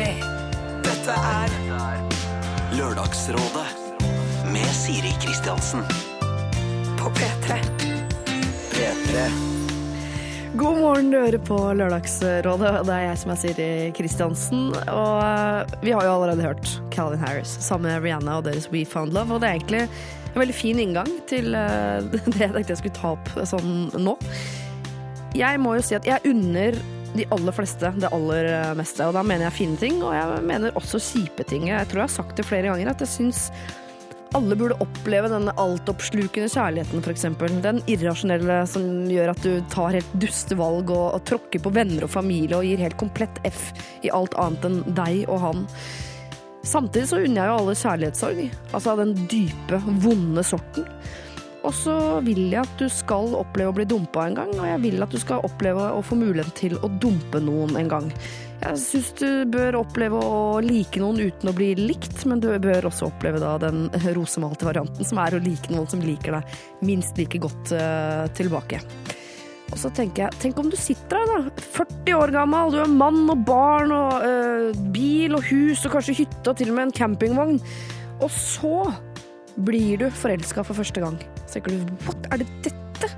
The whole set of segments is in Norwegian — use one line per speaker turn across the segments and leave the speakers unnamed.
P3. Dette er
Lørdagsrådet med Siri Kristiansen.
på P3.
P3.
God morgen, du hører på Lørdagsrådet. Det er jeg som er Siri Kristiansen. Og eh, vi har jo allerede hørt Calvin Harris sammen med Rihanna og deres We Found Love. Og det er egentlig en veldig fin inngang til eh, det jeg tenkte jeg skulle ta opp sånn nå. Jeg må jo si at jeg unner de aller fleste det aller eh, meste. Og da mener jeg fine ting, og jeg mener også kjipe ting. Jeg tror jeg har sagt det flere ganger at jeg syns alle burde oppleve denne altoppslukende kjærligheten, f.eks. Den irrasjonelle som gjør at du tar helt duste valg og, og tråkker på venner og familie og gir helt komplett F i alt annet enn deg og han. Samtidig så unner jeg jo alle kjærlighetssorg, altså den dype, vonde sorten. Og så vil jeg at du skal oppleve å bli dumpa en gang, og jeg vil at du skal oppleve å få muligheten til å dumpe noen en gang. Jeg syns du bør oppleve å like noen uten å bli likt, men du bør også oppleve da den rosemalte varianten, som er å like noen som liker deg minst like godt eh, tilbake. Og så tenker jeg, tenk om du sitter her da, 40 år gammel, du er mann og barn og uh, bil og hus og kanskje hytte og til og med en campingvogn. Og så blir du forelska for første gang. Så tenker du, what, er det dette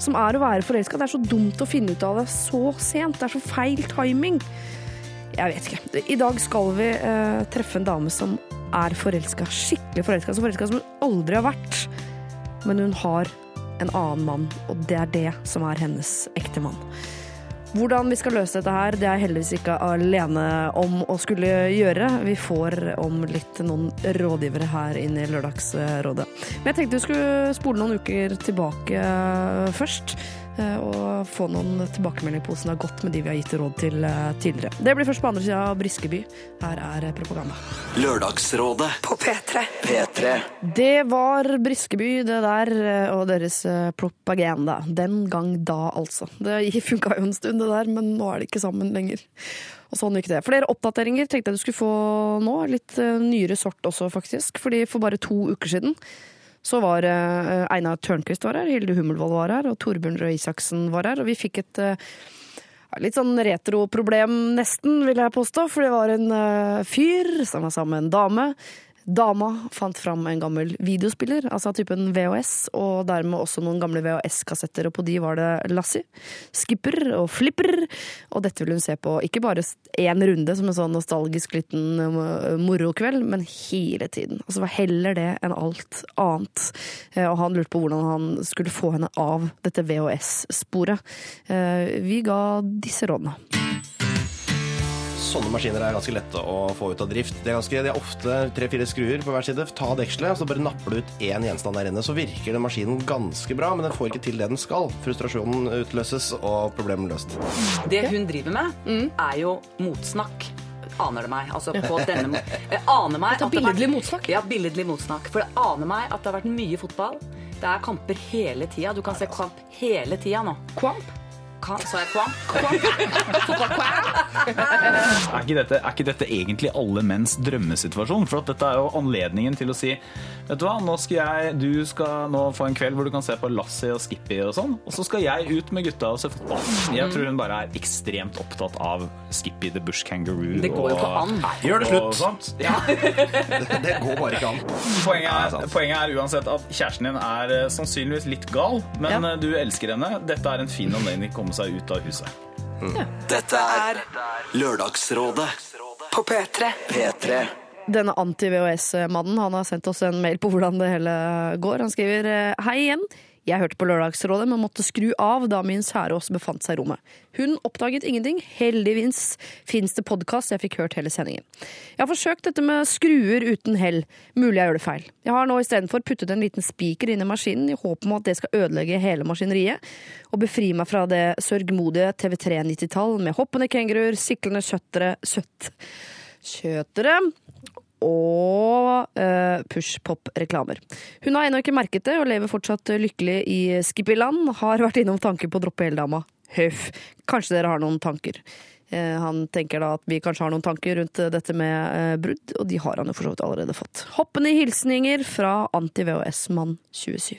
som er å være forelska? Det er så dumt å finne ut av det så sent. Det er så feil timing. Jeg vet ikke. I dag skal vi eh, treffe en dame som er forelska. Skikkelig forelska. Så forelska som hun aldri har vært. Men hun har en annen mann, og det er det som er hennes ektemann. Hvordan vi skal løse dette her, det er jeg heldigvis ikke alene om å skulle gjøre. Vi får om litt noen rådgivere her inne i Lørdagsrådet. Men jeg tenkte vi skulle spole noen uker tilbake først. Eh, Og få noen tilbakemeldinger på hvordan det har gått med de vi har gitt råd til eh, tidligere. Det blir først på andre sida av Briskeby. Her er propaganda.
Lørdagsrådet
På P3.
P3.
Det var Briskeby, det der, og deres eh, propaganda. Den gang da, altså. Det funka jo en stund, det der, men nå er de ikke sammen lenger. Og sånn gikk det. Flere oppdateringer tenkte jeg du skulle få nå. Litt eh, nyere sort også, faktisk. Fordi for bare to uker siden så var eh, Einar Tørnquist var her, Hilde Hummelvold var her, og Torbjørn Røe Isaksen var her. Og vi fikk et eh, litt sånn retroproblem, nesten, vil jeg påstå. For det var en eh, fyr som var sammen med en dame. Dama fant fram en gammel videospiller, altså typen VHS, og dermed også noen gamle VHS-kassetter, og på de var det Lassie, Skipper og Flipper, og dette ville hun se på ikke bare én runde som en sånn nostalgisk liten eh, morokveld, men hele tiden. Altså var heller det enn alt annet. Eh, Og han lurte på hvordan han skulle få henne av dette VHS-sporet. Eh, Vi ga disse rådene.
Sånne maskiner er ganske lette å få ut av drift. Det er, ganske, det er ofte tre-fire skruer på hver side. Ta dekselet, så bare napper du ut én gjenstand der inne. Så virker den maskinen ganske bra, men den får ikke til det den skal. Frustrasjonen utløses, og problemet løst.
Det hun driver med, er jo motsnakk. Aner det meg. Altså på denne Jeg aner meg at
billedlig motsnakk?
Ja, billedlig motsnakk. For det aner meg at det har vært mye fotball. Det er kamper hele tida. Du kan se kamp hele tida nå.
Kvamp?
Sa jeg?
Er ikke, dette, er ikke dette egentlig alle menns drømmesituasjon? For at dette er jo anledningen til å si Vet du hva, nå skal jeg Du skal nå få en kveld hvor du kan se på Lassie og Skippy og sånn. Og så skal jeg ut med gutta og se fotball. Jeg tror hun bare er ekstremt opptatt av Skippy the Bush Kangaroo.
Det går jo ikke an.
Gjør det
og
slutt!
Ja.
Det går bare ikke an.
Poenget, er, poenget er uansett at kjæresten din er eh, sannsynligvis litt gal, men
Ja.
eh, du elsker henne. Dette er en fin anledning til å komme seg ut av huset.
Dette er Lørdagsrådet
På P3.
P3.
Denne anti-VHS-mannen han har sendt oss en mail på hvordan det hele går. Han skriver eh, Hei igjen. Jeg hørte på Lørdagsrådet, men måtte skru av da min kjære også befant seg i rommet. Hun oppdaget ingenting. Heldigvis fins det podkast, jeg fikk hørt hele sendingen. Jeg har forsøkt dette med skruer uten hell. Mulig jeg gjør det feil. Jeg har nå istedenfor puttet en liten spiker inn i maskinen i håp om at det skal ødelegge hele maskineriet, og befri meg fra det sørgmodige TV3 90-tall med hoppende kenguruer, siklende kjøttere Søtt kjøtere og uh, push-pop-reklamer. Hun har ennå ikke merket det, og lever fortsatt lykkelig i Skippyland. Har vært innom tanken på å droppe hele dama. Huff. Kanskje dere har noen tanker. Eh, han tenker da at vi kanskje har noen tanker rundt dette med eh, brudd, og de har han jo for så vidt allerede fått. Hoppende hilsninger fra Anti-VHS-mann 27.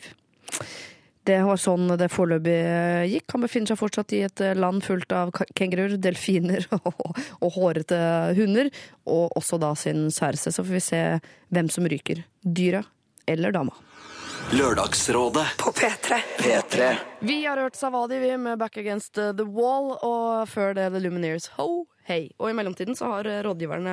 Det var sånn det foreløpig eh, gikk. Han befinner seg fortsatt i et eh, land fullt av kenguruer, delfiner og, og hårete hunder, og også da sin kjæreste. Så får vi se hvem som ryker. Dyra eller dama.
Lørdagsrådet
På P3.
P3
Vi har hørt Savadi vi med Back Against the Wall, og før det The Lumineers Ho Hei. Og i mellomtiden så har eh, rådgiverne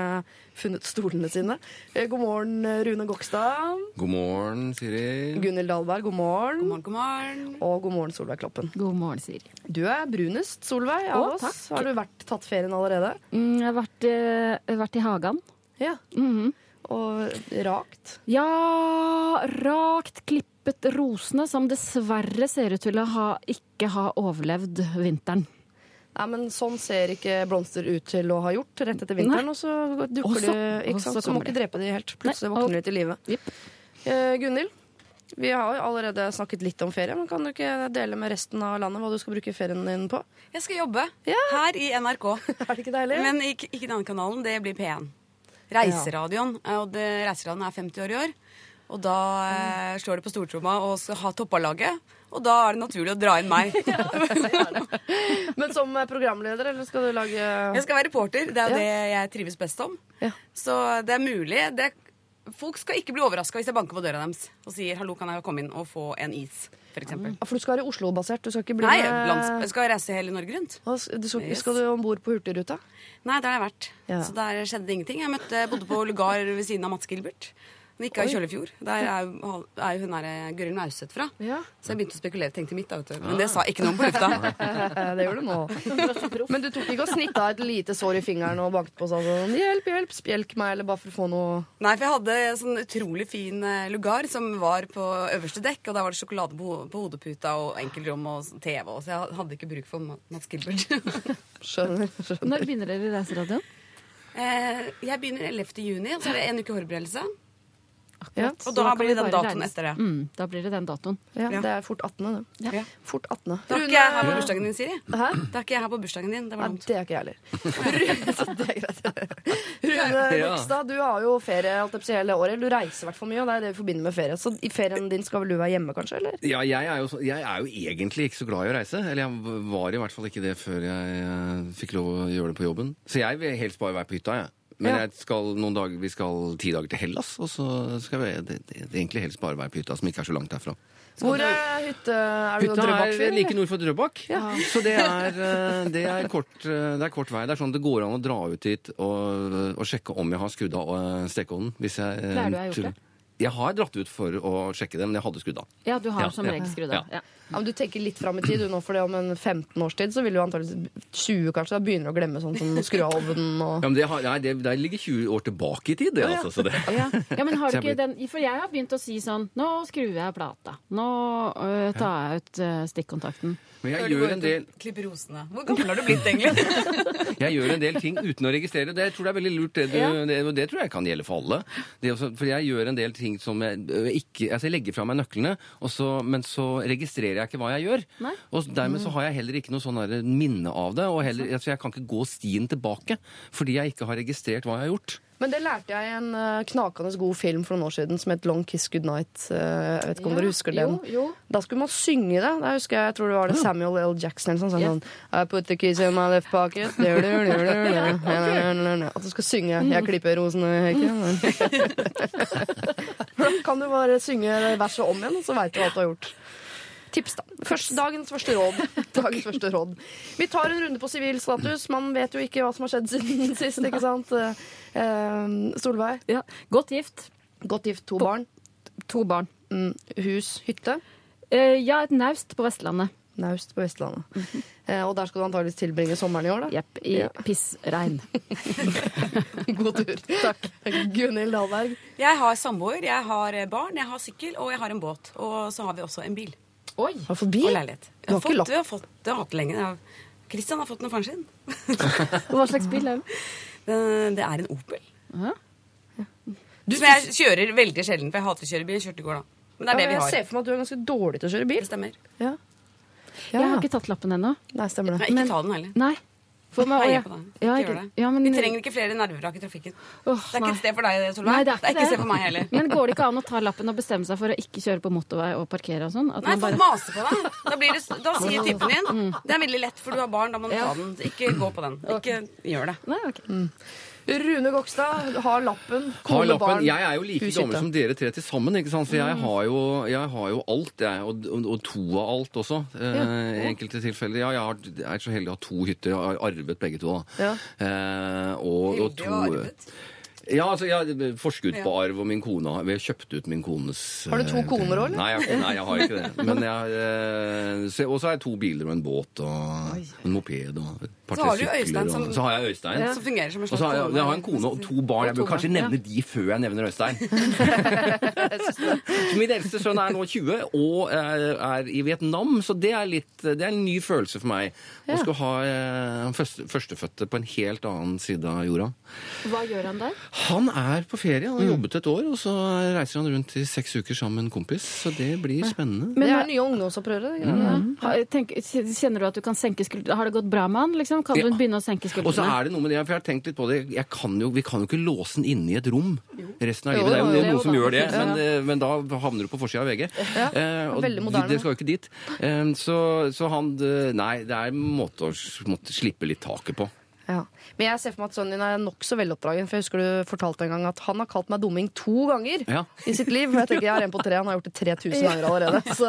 funnet stolene sine. Eh, God morgen, eh, Rune Gokstad.
God morgen, Siri.
Gunhild Dahlberg, god morgen.
God morgen, god morgen.
Og god morgen, Solveig Kloppen.
God morgen, Siri.
Du er brunest, Solveig, av
Å,
oss.
takk.
Har du vært, tatt ferien allerede?
Mm, jeg har vært, jeg har vært i hagen.
Ja.
Mhm.
Og rakt?
Ja, rakt klippet rosene, som dessverre ser ut til å ha, ikke ha overlevd vinteren.
Nei, men sånn ser ikke blomster ut til å ha gjort rett etter vinteren,
Nei.
og så dukker de, ikke sant?
så
Så må ikke drepe de helt. Plutselig våkner de til live.
Yep.
Eh, Gunhild, vi har jo allerede snakket litt om ferie, men kan du ikke dele med resten av landet hva du skal bruke ferien din på?
Jeg skal jobbe
Ja.
her i NRK.
Er det ikke deilig?
Men ikke, ikke denne kanalen, det blir P1. Reiseradioen. Og det, Reiseradioen er 50 år i år. Og da mm. slår det på stortromma og skal ha toppallaget. Og da er det naturlig å dra inn meg.
Men som programleder, eller skal du lage
Jeg skal være reporter. Det er jo
Ja.
det jeg trives best om.
Ja.
Så det er mulig. Det, folk skal ikke bli overraska hvis jeg banker på døra deres og sier 'hallo, kan jeg komme inn og få en is', For,
Ja, For du skal være Oslo-basert? Du skal ikke bli
Nei,
med
jeg skal reise hele Norge rundt.
Du skal,
Yes.
skal du om bord på Hurtigruta?
Nei, der har jeg vært.
Ja.
Så der skjedde det ingenting. Jeg møtte, bodde på lugar ved siden av Mats Gilbert. Men ikke av Kjøllefjord. Der er jo, er jo hun der Gøril Nauseth fra.
Ja.
Så jeg begynte å spekulere. Tenkte mitt, da, vet du. Men det sa ikke noen på lufta.
det gjør du nå. Men du tok ikke og snitta et lite sår i fingeren og banket på og sa sånn 'hjelp, hjelp, spjelk meg', eller bare for å få noe
Nei, for jeg hadde en sånn utrolig fin eh, lugar som var på øverste dekk, og der var det sjokolade på, ho- på hodeputa og enkeltrom og s- TV, og så jeg hadde ikke bruk for Ma- Mats Gilbert.
Skjønner. skjønner.
Når begynner dere i Reiseradioen?
eh, jeg begynner 11. juni, og så er det en uke forberedelse.
Ja.
Og da
da
blir det den datoen
regnes.
etter det.
Mm, da blir det den datoen.
Ja,
Ja.
det er fort 18. det.
Ja.
Fort 18.
Det er ikke jeg her på bursdagen din, Siri.
Hæ?
Det er ikke jeg her på bursdagen din. Det var
Nei,
dumt.
det er ikke jeg heller. Så det er greit. Rune. Bogstad, du har jo ferie alt hele året. Du reiser i hvert fall mye, og det er det vi forbinder med ferie. Så i ferien din skal vel du være hjemme, kanskje? eller?
Ja, jeg er, jo, jeg er jo egentlig ikke så glad i å reise. Eller jeg var i hvert fall ikke det før jeg eh, fikk lov å gjøre det på jobben. Så jeg vil helst bare være på hytta, jeg. Men
Ja.
jeg skal noen dager, vi skal ti dager til Hellas, og så skal vi det, det, egentlig helst bare være på hytta, som ikke er så langt derfra.
Hvor er hytte? Er du
Hytta er
Drøbak-fyr?
like nord for Drøbak. Så det er, eh, det, er kort, eh, det er kort vei. Det er sånn det går an å dra ut dit og, og sjekke om jeg har skrudd av eh, stekeovnen. Hvis jeg,
Pleier du å ha gjort det?
Jeg har dratt ut for å sjekke det, men jeg hadde skrudd av.
Ja, du har
Ja,
som
ja.
regel skrudd av. Ja.
Ja, men du tenker litt fram i tid, du nå, for det om en 15 års tid så vil du antakeligvis 20 kanskje, da begynner du å glemme sånn som skru av ovnen og
Ja, men det, har, nei, det, det ligger 20 år tilbake i tid, det. altså. Så det.
Ja. ja, men har du ikke den For jeg har begynt å si sånn Nå skrur jeg av plata. Nå øh, tar jeg ut øh, stikkontakten.
Men jeg gjør, en del,
klipper rosene. Hvor gammel har du blitt, egentlig?
jeg gjør en del ting uten å registrere. Det jeg tror jeg er veldig lurt. Det, du,
Ja.
det, det tror jeg kan gjelde for alle. Det også, for jeg gjør en del ting som jeg ikke Altså, jeg legger fra meg nøklene, og så, men så registrerer jeg ikke hva jeg gjør.
Nei.
Og dermed så har jeg heller ikke noe sånn minne av det. Og heller, altså, jeg kan ikke gå stien tilbake fordi jeg ikke har registrert hva jeg har gjort.
Men det lærte jeg i en eh, knakende god film for noen år siden som het Long Kiss Goodnight. Uh, jeg vet ikke om dere husker den.
Jo, jo.
Da skulle man synge det. Da husker jeg, jeg tror det var det Samuel L. Jackson som sa sånn,
Ja.
sånn I put the keys in my left pocket. At du skal synge 'Jeg klipper rosene i hekken'. Kan du bare synge verset om igjen, så veit du hva du har gjort. Tips, da. Først, dagens første råd. Dagens første råd. Vi tar en runde på sivil status. Man vet jo ikke hva som har skjedd siden sist, ikke sant? Eh, Solveig,
Ja. Godt gift.
godt gift, to barn.
To barn.
Mm, hus, hytte.
Eh, ja, et naust på Vestlandet.
Naust på Vestlandet. Eh, og der skal du antakeligvis tilbringe sommeren i år, da?
Jepp. I
Ja.
pissregn.
God tur. Takk. Gunhild Dahlberg.
Jeg har samboer, jeg har eh, barn, jeg har sykkel, og jeg har en båt. Og så har vi også en bil.
Oi!
Har fått bil?
Og leilighet.
Du har
fått, vi har fått, det har hatt det lenge. Jeg har- Christian har fått den av faren sin.
Hva slags bil er det?
Det, er en Opel.
Aha.
Som jeg kjører veldig sjelden, for jeg hater å kjøre bil. Jeg kjørte i går, da. Men det er det vi har.
jeg ser for meg at du er ganske dårlig til å kjøre bil.
Det stemmer.
Ja.
Jeg har ikke tatt lappen ennå.
Nei, stemmer det.
Nei, ikke
Men-
ta den heller.
Nei. For meg,
Heier
ja.
på deg.
Ja,
Ikke
ikke-
gjør det.
ja, men-
Vi trenger ikke flere nervevrak i trafikken.
Åh,
Det er ikke et sted for deg, Solveig.
Nei,
det, er ikke et sted for meg heller.
Men går det ikke an å ta lappen og bestemme seg for å ikke kjøre på motorvei og parkere og sånn? At
Nei,
man
folk
bare
maser på deg. Da, blir det, da sier typen din Det er veldig lett, for du har barn. Da må du
Ja.
ta den. Ikke gå på den. Ikke gjør det.
Nei, ok.
Rune Gokstad har lappen.
Har lappen. Jeg er jo like gammel som dere tre til sammen, ikke sant? så jeg
Mm.
har jo, jeg har jo alt, jeg. Og, og, og to av alt også. Eh, I enkelte tilfeller. Ja, jeg, har, jeg er så heldig å ha to hytter. Jeg har arvet begge to. Da.
Ja.
Eh, og, og to
arvet.
Ja, altså, jeg Forskudd på arv, og min kone har Vi har kjøpt ut min kones
Har du to
eh,
koner også, eller?
Nei, jeg, nei, jeg har ikke det. Men jeg, eh, Og så har jeg to biler og en båt og en moped og et par
du
sykler.
Som-
og, så har jeg Øystein.
Som fungerer som en
Og så
slags
har jeg, jeg har en kone og to barn. Jeg bør kanskje nevne de før jeg nevner Øystein. Min eldste sønn er nå 20 og er, er i Vietnam, så det er, litt, det er en ny følelse for meg. Å skulle ha eh, første, førstefødte på en helt annen side av jorda.
Hva gjør han der?
Han er på ferie. Han har jobbet et år, og så reiser han rundt i seks uker sammen med en kompis. Så det blir spennende.
Men det er nye ungdomsopprøret. Mm. Ja.
Har- tenk, kjenner du at du kan senke skuldrene? Har det gått bra med han? Liksom? Kan
Ja.
du begynne å senke skuldrene?
Og så er det noe med det, for jeg har tenkt litt på det. Jeg kan jo, vi kan jo ikke låse den inne i et rom resten av
Jo,
livet. Det er
jo,
jo
jo,
noen som gjør det, men, eh, men da havner du på forsida av VG.
Ja,
Eh, og
veldig moderne.
Det skal jo ikke dit. Eh, så, så han eh, Nei, det er måte å måtte slippe litt taket på.
Ja. Men jeg ser for meg at sønnen din er nokså veloppdragen. For jeg husker du fortalte en gang at han har kalt meg dumming to ganger
Ja.
i sitt liv. Og jeg tenker jeg er en på tre. Han har gjort det 3000 ganger allerede. Så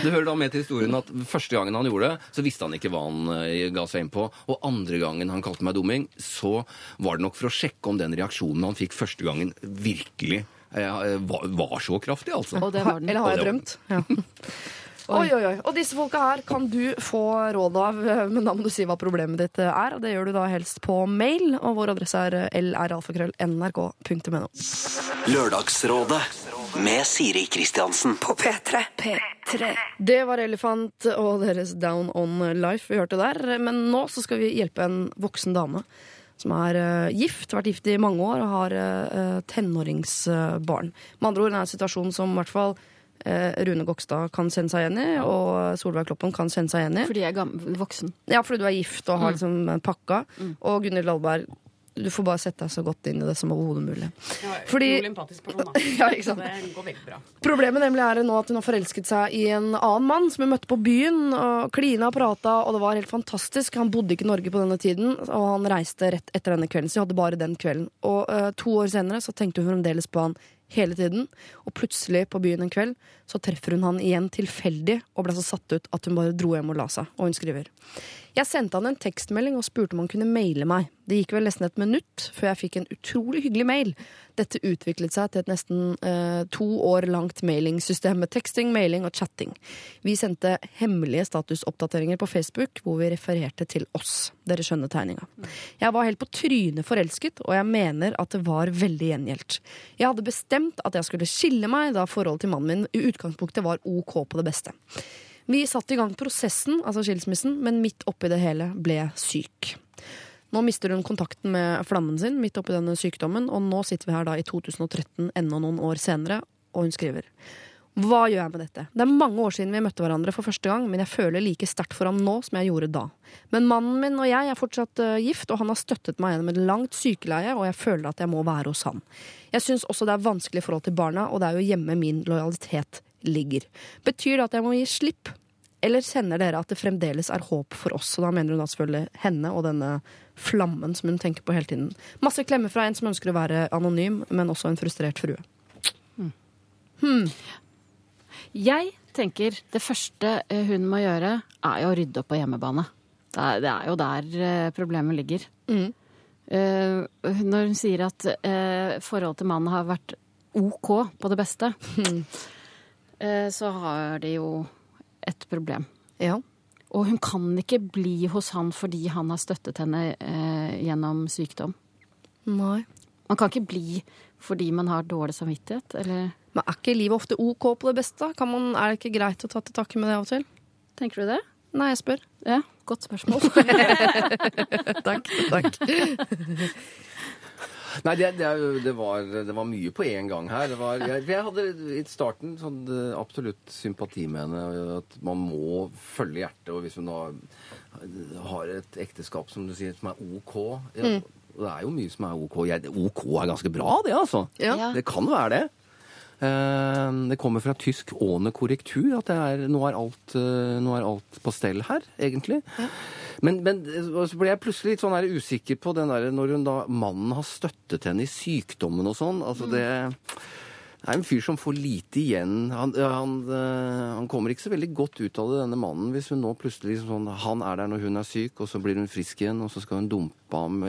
Det hører da med til historien at Første gangen han gjorde det, så visste han ikke hva han eh, ga seg inn på. Og andre gangen han kalte meg dumming, så var det nok for å sjekke om den reaksjonen han fikk første gangen, virkelig eh, var, var så kraftig, altså.
Og det var den.
Eller har jeg drømt? Ja. Oi, oi, oi. Og disse folka her kan du få råd av, men da må du si hva problemet ditt er. Og det gjør du da helst på mail, og vår adresse er lralfakrøll.nrk.no.
Lørdagsrådet med Siri Kristiansen.
På P3. P3.
Det var Elefant og deres Down On Life vi hørte der. Men nå så skal vi hjelpe en voksen dame som er eh, gift, vært gift i mange år og har eh, tenåringsbarn. Med andre ord en situasjon som i hvert fall eh, Rune Gokstad kan kjenne seg igjen i, og Solveig Kloppen kan kjenne seg igjen i.
Fordi jeg er gammel, voksen.
Ja, fordi du er gift og har liksom pakka. Og Gunhild Dahlberg, du får bare sette deg så godt inn i det som overhodet mulig. Fordi-
empatisk person, da.
Ja, ikke sant?
Det går veldig bra.
Problemet nemlig er nå at hun har forelsket seg i en annen mann som hun møtte på byen. og Klina og prata, og det var helt fantastisk. Han bodde ikke i Norge på denne tiden, og han reiste rett etter denne kvelden. Så hun hadde bare den kvelden. Og uh, to år senere så tenkte hun fremdeles på han hele tiden. Og plutselig på byen en kveld så treffer hun han igjen tilfeldig og ble så satt ut at hun bare dro hjem og la seg. Og hun skriver jeg sendte han en tekstmelding og spurte om han kunne maile meg. Det gikk vel nesten et minutt før jeg fikk en utrolig hyggelig mail. Dette utviklet seg til et nesten eh, to år langt mailingsystem med teksting, mailing og chatting. Vi sendte hemmelige statusoppdateringer på Facebook hvor vi refererte til oss. Dere skjønner tegninga. Jeg var helt på trynet forelsket, og jeg mener at det var veldig gjengjeldt. Jeg hadde bestemt at jeg skulle skille meg da forholdet til mannen min i utgangspunktet var ok på det beste. Vi satte i gang prosessen, altså skilsmissen, men midt oppi det hele ble syk. Nå mister hun kontakten med flammen sin midt oppi denne sykdommen, og nå sitter vi her da i 2013, enda noen år senere, og hun skriver Hva gjør jeg med dette? Det er mange år siden vi møtte hverandre for første gang, men jeg føler like sterkt for ham nå som jeg gjorde da. Men mannen min og jeg er fortsatt eh, gift, og han har støttet meg gjennom et langt sykeleie, og jeg føler at jeg må være hos han. Jeg syns også det er vanskelig i forhold til barna, og det er jo hjemme min lojalitet ligger. Betyr det at jeg må gi slipp? Eller kjenner dere at det fremdeles er håp for oss? Og da mener hun da selvfølgelig henne og denne flammen som hun tenker på hele tiden. Masse klemmer fra en som ønsker å være anonym, men også en frustrert frue.
Jeg tenker det første eh, hun må gjøre, er jo å rydde opp på hjemmebane. Det er, det er jo der eh, problemet ligger.
Mm.
Uh, når hun sier at uh, forholdet til mannen har vært OK på det beste, eh, så har de jo et problem.
Ja.
Og hun kan ikke bli hos han fordi han har støttet henne eh, gjennom sykdom.
Nei.
Man kan ikke bli fordi man har dårlig samvittighet, eller
Men er ikke livet ofte OK på det beste? Kan man, er det ikke greit å ta til takke med det av og til?
Tenker du det?
Nei, jeg spør.
Ja, godt spørsmål.
Takk. takk.
Nei, det, det, det, var, det var mye på én gang her. Det var, jeg, jeg hadde i starten sånn, eh, absolutt sympati med henne. At man må følge hjertet. Og hvis hun da har et ekteskap som du sier, som er OK ja,
Mm.
Det er jo mye som er OK. Jeg, OK er ganske bra, det, altså.
Ja.
Det kan være det. Eh, Det kommer fra tysk åne korrektur, at det er, nå, er alt, eh, nå er alt på stell her, egentlig. Men, men så ble jeg plutselig litt sånn usikker på den der, når hun da, mannen har støttet henne i sykdommen og sånn. Altså det, det er en fyr som får lite igjen. Han, han, eh, han kommer ikke så veldig godt ut av det, denne mannen, hvis hun nå plutselig liksom sånn, Han er der når hun er syk, og så blir hun frisk igjen, og så skal hun dumpe ham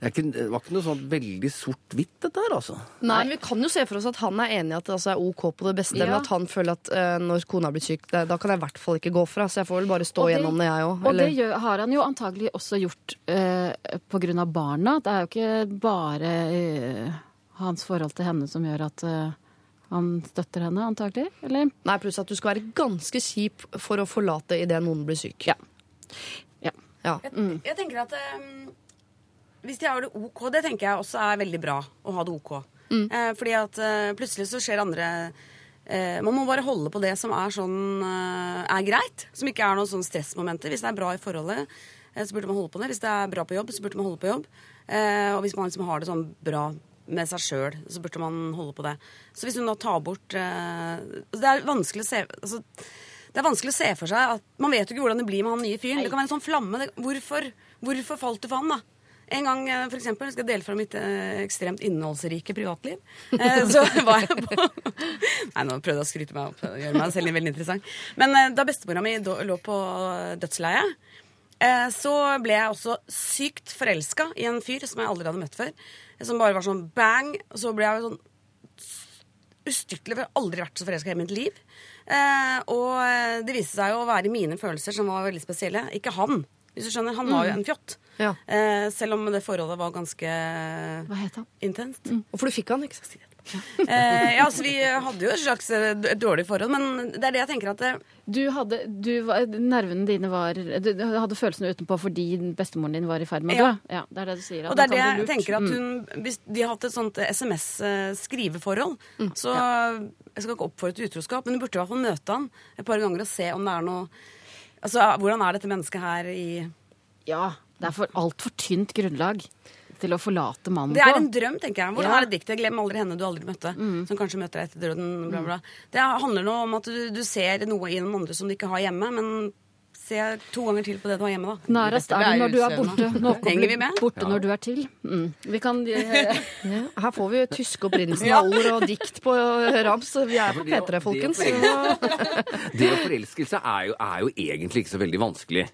det, er ikke, det var ikke noe sånn veldig sort-hvitt, dette her, altså.
Nei, men Vi kan jo se for oss at han er enig i at det altså er OK på det beste,
Ja.
men at han føler at uh, når kona blir syk, det, da kan jeg i hvert fall ikke gå fra. Så jeg får vel bare stå
det-
gjennom det, jeg òg.
Og det gjør, har han jo antagelig også gjort uh, på grunn av barna. Det er jo ikke bare uh, hans forhold til henne som gjør at han støtter henne, antagelig? Eller?
Nei, pluss at du skal være ganske kjip for å forlate idet noen blir syk.
Ja. Ja.
Ja.
Jeg, jeg tenker at um, hvis de har det OK, det tenker jeg også er veldig bra å ha det OK. Eh, fordi at eh, plutselig så skjer andre eh, Man må bare holde på det som er sånn eh, er greit. Som ikke er noen sånn stressmomenter. Hvis det er bra i forholdet, eh, så burde man holde på det. Hvis det er bra på jobb, så burde man holde på jobb. Eh, og hvis man liksom har det sånn bra med seg sjøl, så burde man holde på det. Så hvis hun da tar bort Det er vanskelig å se altså, det er vanskelig å se for seg at Man vet jo ikke hvordan det blir med han nye fyren. Det kan være en sånn flamme. Det, hvorfor, hvorfor falt du for han, da? En gang eh, for eksempel, skal jeg dele fra mitt eh, ekstremt innholdsrike privatliv. Eh, så var jeg på Nei, nå prøvde jeg å skryte meg opp. Gjøre meg selv veldig interessant. Men da bestemora mi lå på dødsleiet, så ble jeg også sykt forelska i en fyr som jeg aldri hadde møtt før. Som bare var sånn bang. Og så ble jeg sånn ustyrtelig, for jeg har aldri vært så forelska i mitt liv. Og det viste seg jo å være mine følelser som var veldig spesielle. Ikke han. Hvis du skjønner, Han var jo en fjott.
Ja.
Eh, selv om det forholdet var ganske
Hva het han?
intenst.
Og for du fikk han, ikke sant?
Eh, ja, altså Vi hadde jo et slags eh, dårlig forhold, men det er det jeg tenker at det,
Du hadde, du nervene dine var Du hadde følelsene utenpå fordi bestemoren din var i ferd med å
Ja.
dø? Ja, det er det du sier.
Og det er det jeg tenker at
Mm.
hun Hvis de har hatt et sånt SMS-skriveforhold, så Jeg skal ikke oppfordre til utroskap, men du burde i hvert fall møte han et par ganger og se om det er noe Altså, Hvordan er dette mennesket her i
Ja, det er for altfor tynt grunnlag til å forlate mannen
Det er en drøm, tenker jeg. Hvordan
Ja.
er det diktet 'Glem aldri henne du aldri møtte', som kanskje møter deg etter døden, bla, bla. Det handler nå om at du, du ser noe i noen andre som du ikke har hjemme, men se to ganger til på det du har hjemme, da.
Nærest er du når du er borte. Nå
Henger vi med?
Borte når du er til. Mm. Vi kan eh,
Her får vi tyske opprinnelsen av ord og dikt på rams. Vi er på
det-
P3, folkens.
Det å forelskelse er jo, er jo egentlig ikke så veldig vanskelig.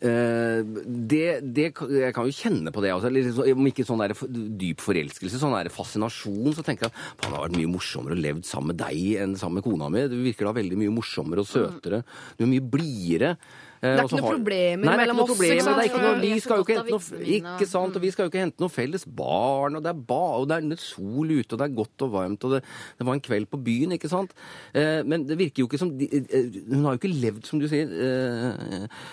Eh, det, det, jeg kan jo kjenne på det. Også, litt om ikke sånn der dyp forelskelse, sånn der fascinasjon, så tenker jeg at han har vært mye morsommere og levd sammen med deg enn sammen med kona mi. Du virker da veldig mye morsommere og søtere. Du er mye blidere. Eh,
Det er ikke noe
har-
problemer
Nei, det er
mellom
ikke noe
oss,
problemer.
ikke?
Det er ikke noe, vi skal jo ikke hente noe, ikke sant, og vi skal jo ikke hente noe felles barn, og det er, ba, og det er sol ute, og det er godt og varmt, og det, det var en kveld på byen, ikke sant? Eh, men det virker jo ikke som de, eh, Hun har jo ikke levd, som du sier,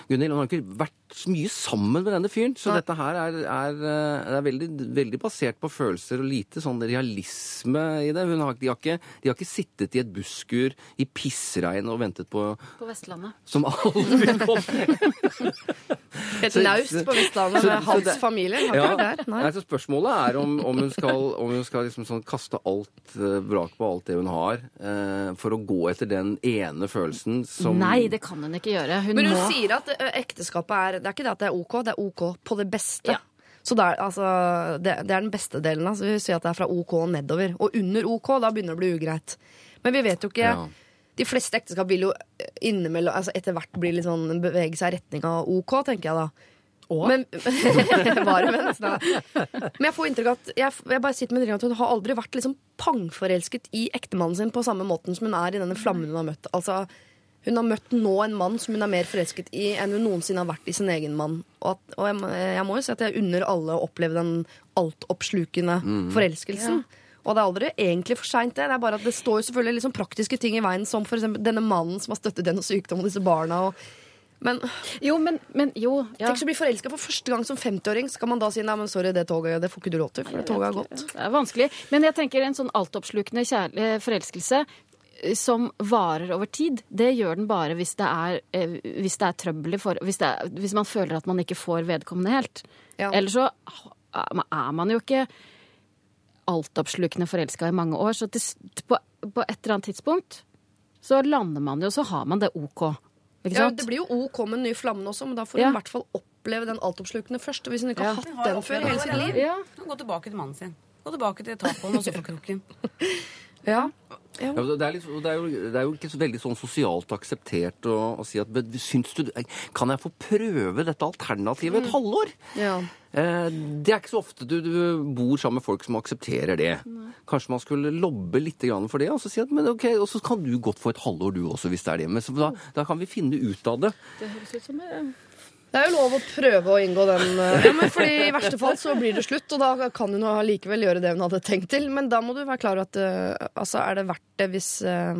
Gunhild. Hun har jo ikke vært så mye sammen med denne fyren. Så dette her er, er, det er veldig, veldig basert på følelser og lite sånn realisme i det. Hun har, de, har ikke, de har ikke sittet i et busskur i pissregn og ventet på
på Vestlandet.
Som aldri vil
Et
Så-
naust på Vestlandet med hans familie. Har
Ja.
ikke der. Nei.
Nei, så spørsmålet er om, om hun skal, om hun skal liksom sånn kaste alt brak vrak på alt det hun har, eh, for å gå etter den ene følelsen som
Nei, det kan hun ikke gjøre. Hun
Men hun
må
sier at ekteskapet er Det er ikke det at det er OK, det er OK på det beste.
Ja.
Så det er, altså, det, det er den beste delen. Altså. Vi sier at det er fra OK og nedover. Og under OK, da begynner det å bli ugreit. Men vi vet jo ikke
Ja.
De fleste ekteskap vil jo innimellom altså etter hvert bli litt sånn, bevege seg i retning av OK, tenker jeg da. Men, bare vent, da. Men jeg får inntrykk av at jeg, jeg bare sitter med inntrykk av at hun har aldri vært liksom pangforelsket i ektemannen sin på samme måten som hun er i denne flammen hun har møtt. Altså, hun har møtt nå en mann som hun er mer forelsket i enn hun noensinne har vært i sin egen mann. Og, at, og jeg, jeg må jo si at jeg unner alle å oppleve den altoppslukende forelskelsen. Og det er aldri egentlig for seint, det. Det er bare at det står jo selvfølgelig sånn praktiske ting i veien, som eksempel denne mannen som har støttet denne sykdommen og disse barna. Og Men
Jo, men, men jo. Ja.
tenk å bli forelska for første gang som 50-åring. Skal man da si nei, men sorry, det toget det får ikke du lov til, for det toget har gått?
Det er vanskelig. Men jeg tenker en sånn altoppslukende kjærlig forelskelse eh, som varer over tid, det gjør den bare hvis det er, eh, hvis det er trøbbel for... Hvis, er, hvis man føler at man ikke får vedkommende helt.
Ja.
Ellers så er man jo ikke altoppslukende forelska i mange år. Så til, på, på et eller annet tidspunkt så lander man jo, så har man det OK. Ikke
Ja, det blir jo OK med den nye flammen også, men da får
Ja.
hun i hvert fall oppleve den altoppslukende først. Og hvis hun ikke
Ja.
har hatt den før hele sitt liv
Ja.
Gå tilbake til mannen sin. Gå tilbake til tacoen og sofakroken.
ja.
Ja, det, er litt, det, er jo, det er jo ikke så veldig sånn sosialt akseptert å, å si at syns du, Kan jeg få prøve dette alternativet et halvår?
Ja.
Eh, det er ikke så ofte du, du bor sammen med folk som aksepterer det. Kanskje man skulle lobbe litt for det, og så si at men ok, og så kan du godt få et halvår du også, hvis det er det. Men så, da, da kan vi finne ut av det.
Det høres ut som eh,
Det er jo lov å prøve å inngå den. eh, Ja, men fordi I verste fall så blir det slutt, og da kan hun likevel gjøre det hun hadde tenkt til. Men da må du være klar over at eh, altså, er det verdt det hvis, eh,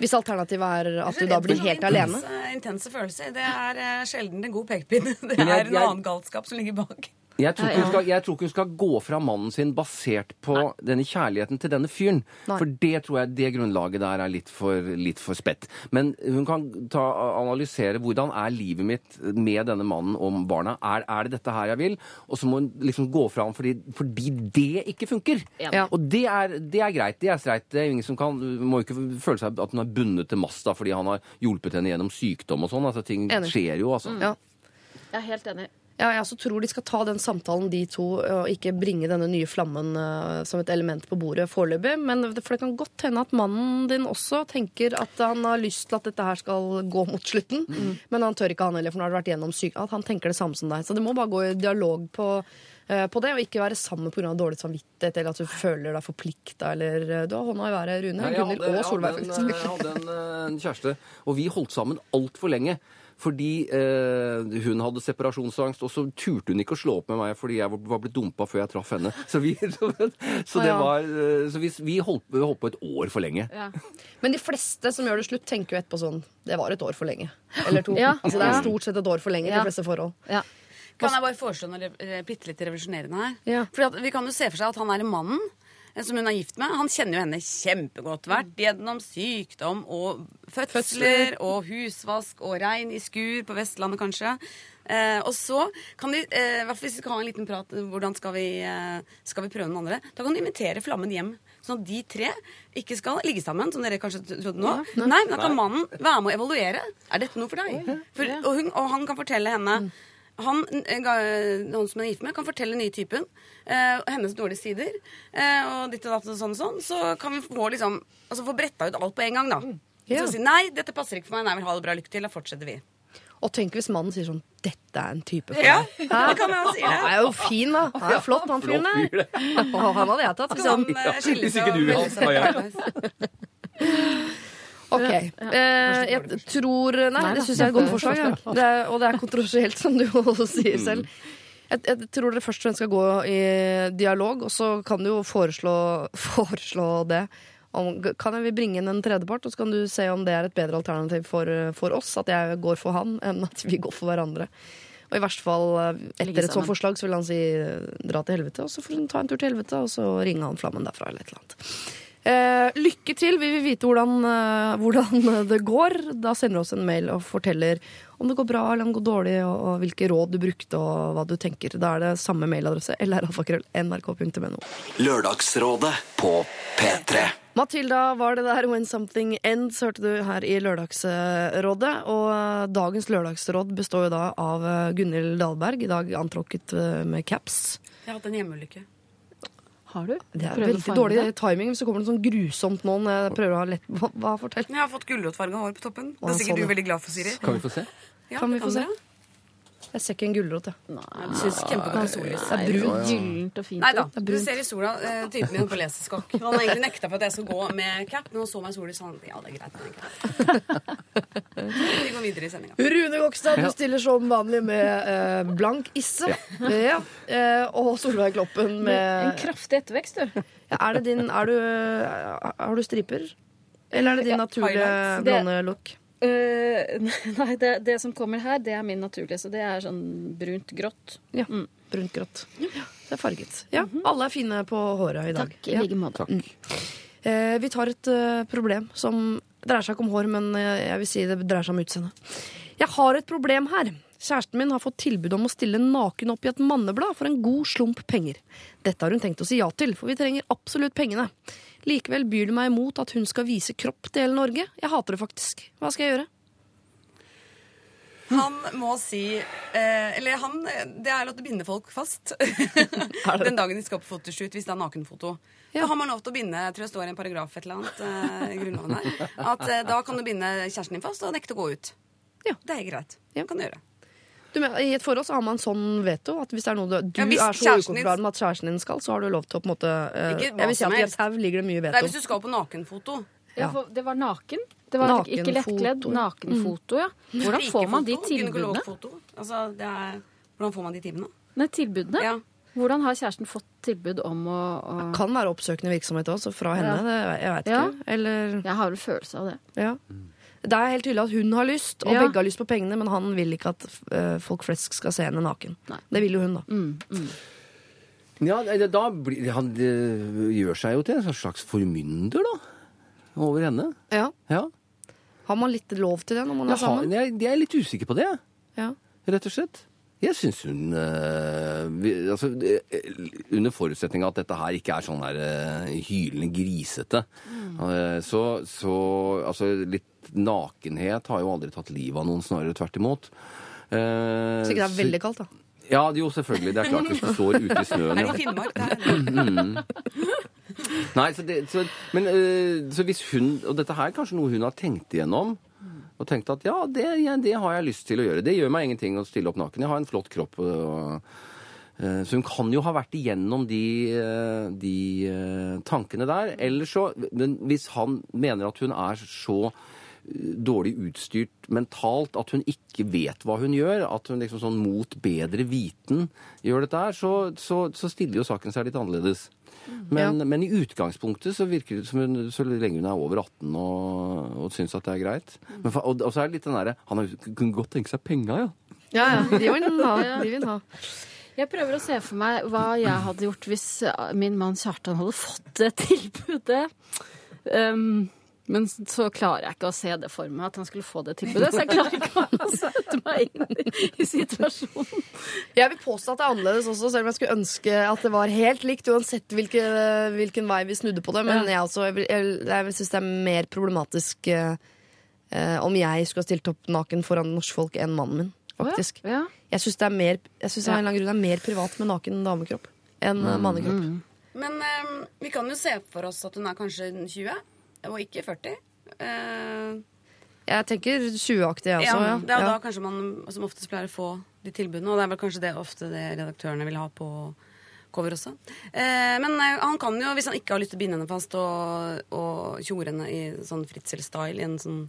hvis alternativet er at du da blir helt alene?
Intense, intense følelser. Det er sjelden en god pekepinne. Det er en annen galskap som ligger bak.
Jeg tror, ikke hun skal, jeg tror ikke hun skal gå fra mannen sin basert på denne kjærligheten til denne fyren.
Nei.
For det tror jeg det grunnlaget der er litt for, litt for spett. Men hun kan ta, analysere hvordan er livet mitt med denne mannen og barna. Er, er det dette her jeg vil? Og så må hun liksom gå fra ham fordi, fordi det ikke funker.
Ja.
Og det er, det er greit. Det er streit. Det er ingen som kan, må ikke føle seg at hun er bundet til masta fordi han har hjulpet henne gjennom sykdom og sånn. Altså, ting
Enig.
skjer jo, altså.
Ja.
Jeg er helt enig.
Ja, jeg også tror de skal ta den samtalen, de to, og ikke bringe denne nye flammen uh, som et element på bordet foreløpig. Men det- For det kan godt hende at mannen din også tenker at han har lyst til at dette her skal gå mot slutten. Men han tør ikke han heller, for nå har det vært gjennom syk... At han tenker det samme som deg. Så det må bare gå i dialog på, uh, på det, og ikke være sammen pga. dårlig samvittighet eller at du føler deg forplikta eller eh, Du har hånda i været, Rune.
Nei, jeg
hadde,
hadde-
og Solveig,
Jeg hadde en,
faktisk.
jeg hadde en, en kjæreste, og vi holdt sammen altfor lenge. Fordi eh, hun hadde separasjonsangst, og så turte hun ikke å slå opp med meg fordi jeg var- blitt dumpa før jeg traff henne. Så vi, så, så det var, eh, så vi, vi holdt, holdt på et år for lenge.
Ja.
Men de fleste som gjør det slutt, tenker jo etterpå sånn Det var et år for lenge. Eller to.
Ja.
Altså, det er stort sett et år for lenge i
Ja.
de fleste forhold.
Ja.
Kan jeg bare foreslå noe re- bitte litt revolusjonerende her?
Ja.
Fordi at Vi kan jo se for seg at han er mannen eh, som hun er gift med. Han kjenner jo henne kjempegodt. Vært gjennom sykdom og fødsler og husvask og regn i skur på Vestlandet, kanskje. Eh, og så kan de, eh, hvert fall hvis vi skal ha en liten prat hvordan skal vi, eh, skal vi prøve noen andre, da kan du invitere Flammen hjem. Sånn at de tre ikke skal ligge sammen, som dere kanskje trodde nå. Nei, men da kan mannen være med å evaluere. Er dette noe for deg? For, og, hun, og han kan fortelle henne han, eh, han som er gift med, kan fortelle den nye typen. Eh, hennes dårlige sider. Eh, og ditt og datt og sånn og sånn. Så kan vi få liksom Altså få bretta ut alt på en gang, da.
Ja.
Så si nei, dette passer ikke for meg. Nei, jeg vil ha det bra. Lykke til. Da fortsetter vi.
Og tenk hvis mannen sier sånn Dette er en type for
Ja,
meg.
det kan jeg si det.
Han er jo fin, da. Han er flott, han fyren der. Han hadde jeg tatt.
Som
Liksom.
eh, skiller
Hvis
seg
ikke du vil
melder
ha,
Ok. Eh, jeg tror Nei,
Nei
det syns jeg er et godt forslag. Ja. Det er, og det er kontroversielt, som du også sier selv. Jeg, jeg tror dere først og fremst skal gå i dialog, og så kan du jo foreslå, foreslå det. Om, kan vi bringe inn en tredjepart, og så kan du se om det er et bedre alternativ for, for oss, at jeg går for han, enn at vi går for hverandre. Og i verste fall, eh, etter et sånt forslag, så vil han si dra til helvete, og så får hun ta en tur til helvete, og så ringe han flammen derfra, eller et eller annet. Eh, lykke til. Vi vil vite hvordan, eh, hvordan det går. Da sender du oss en mail og forteller om det går bra eller om det går dårlig, og, og hvilke råd du brukte og hva du tenker. Da er det samme mailadresse lralfakrøll.nrk.no.
Lørdagsrådet på P3.
Matilda var det der When Something Ends, hørte du her i Lørdagsrådet. Og eh, dagens lørdagsråd består jo da av Gunhild Dahlberg, i dag antråkket eh, med caps.
Jeg har hatt en hjemmeulykke.
Har du?
Det er veldig dårlig
det.
timing hvis det kommer noe sånn grusomt nå når jeg prøver å ha lett Hva, hva fortell?
Jeg har fått gulrotfarga hår på toppen. Det er sikkert
du er
du veldig glad for, Siri.
Kan vi få se?
Ja,
Kan vi
det
få se? Jeg ser ikke en gulrot, jeg.
Nei,
Jeg synes kjempegodt i sollys.
Det er brunt.
Gyllent og fint.
Nei da.
Er
Du ser i sola eh, typen min på leseskokk. Han har egentlig nekta for at jeg skal gå med cap, men han så meg i sola og sa han, ja, det er greit. Det en cap. Vi går videre i sendinga.
Rune Gokstad, du stiller som vanlig med eh, blank isse. Ja. Eh, og Solveig Kloppen
En kraftig ettervekst, du.
ja, Er det din er du, eh, Har du striper? Eller er det din naturlige. Blonde look?
Eh, nei, det, det som kommer her, det er min naturlige, så det er sånn brunt-grått.
Ja. Brunt-grått. Ja, det er farget. Ja, Alle er fine på håret i dag.
Takk, i like måte.
Eh, vi tar et uh, problem som dreier seg ikke om hår, men eh, jeg vil si det dreier seg om utseende. Jeg har et problem her. Kjæresten min har fått tilbud om å stille naken opp i et manneblad for en god slump penger. Dette har hun tenkt å si ja til, for vi trenger absolutt pengene. Likevel byr det meg imot at hun skal vise kropp til hele Norge. Jeg hater det faktisk. Hva skal jeg gjøre?
Han må si eh, Eller han Det er lov til å binde folk fast. Den dagen de skal på fotoshoot, hvis det er nakenfoto. Da har man lov til å binde jeg tror det står i en paragraf et eller annet eh, i Grunnloven her, at eh, da kan du binde kjæresten din fast og nekte å gå ut.
Ja.
Det er greit.
Ja.
Kan du gjøre.
Du, men, I et forhold så har man sånn veto at hvis det er noe du, du
Ja,
er så ukomfortabel med at kjæresten din skal, så har du lov til å på en måte eh, Jeg vil si at i et tau ligger det mye veto.
Det er hvis du skal på nakenfoto.
Ja, ja det var naken. Det var ikke lettkledd. Nakenfoto, ja. Hvordan får man de tilbudene?
Altså, det er, hvordan får man de timene?
Nei, tilbudene?
Ja.
Hvordan har kjæresten fått tilbud om å, å
Kan være oppsøkende virksomhet også, fra henne.
Ja.
Det, jeg vet
Ja.
ikke. Eller
Jeg har vel følelse av det.
Ja. Det er helt tydelig at hun har lyst, og
Ja.
begge har lyst på pengene, men han vil ikke at eh, folk flest skal se henne naken.
Nei.
Det vil jo hun, da.
Mm.
Ja, det- da blir Han det gjør seg jo til en slags formynder, da. Over henne.
Ja.
Ja.
Har man litt lov til det når man er
har,
sammen?
jeg, jeg er litt usikker på det,
Ja.
rett og slett. Jeg syns hun eh, vi, altså, eh, Under forutsetning av at dette her ikke er sånn her eh, hylende grisete, eh, så, så Altså, litt nakenhet har jo aldri tatt livet av noen, snarere tvert imot. Eh,
Så ikke det er veldig kaldt, da.
Ja, jo, selvfølgelig. Det er klart hvis du står ute i snøen.
Er
ja.
i Finnmark? Det er,
Nei, så, det, så, men, øh, så hvis hun Og dette her er kanskje noe hun har tenkt igjennom. Og tenkt at ja det, det har jeg lyst til å gjøre. Det gjør meg ingenting å stille opp naken. Jeg har en flott kropp. Og, øh, så hun kan jo ha vært igjennom de, øh, de tankene der. Eller så Men hvis han mener at hun er så dårlig utstyrt mentalt at hun ikke vet hva hun gjør, at hun liksom sånn mot bedre viten gjør dette her, så, så, så stiller jo saken seg litt annerledes. Men, men i utgangspunktet så virker det som hun, så lenge hun er over 18 og, og syns at det er greit. Men, og, og så er det litt den derre Han har kunne godt tenke seg penga, ja.
Ja, ja. De vil ha. De vil ha.
Jeg prøver å se for meg hva jeg hadde gjort hvis min mann Kjartan hadde fått det tilbudet. Um, men så klarer jeg ikke å se det for meg at han skulle få det tilbudet. Så jeg klarer ikke å sette meg inn i, i situasjonen.
Jeg vil påstå at det er annerledes også, selv om jeg skulle ønske at det var helt likt, uansett hvilke, hvilken vei vi snudde på det. Men jeg, også, jeg, jeg, jeg vil synes det er mer problematisk eh, eh, om jeg skulle ha stilt opp naken foran norskfolk enn mannen min, faktisk.
Ja.
Jeg syns det er mer, jeg synes det er mer privat med naken damekropp enn mm. mannekropp.
Men eh, vi kan jo se for oss at hun er kanskje 20, og ikke 40. Uh,
Jeg tenker 20-aktig, jeg også. Ja.
det er
Ja.
da kanskje man som oftest pleier å få de tilbudene, og det er vel kanskje det ofte det redaktørene vil ha på cover også. Eh, men eh, han kan jo, hvis han ikke har lyst til å binde henne fast og, og tjore henne i sånn Fritzel-style i en sånn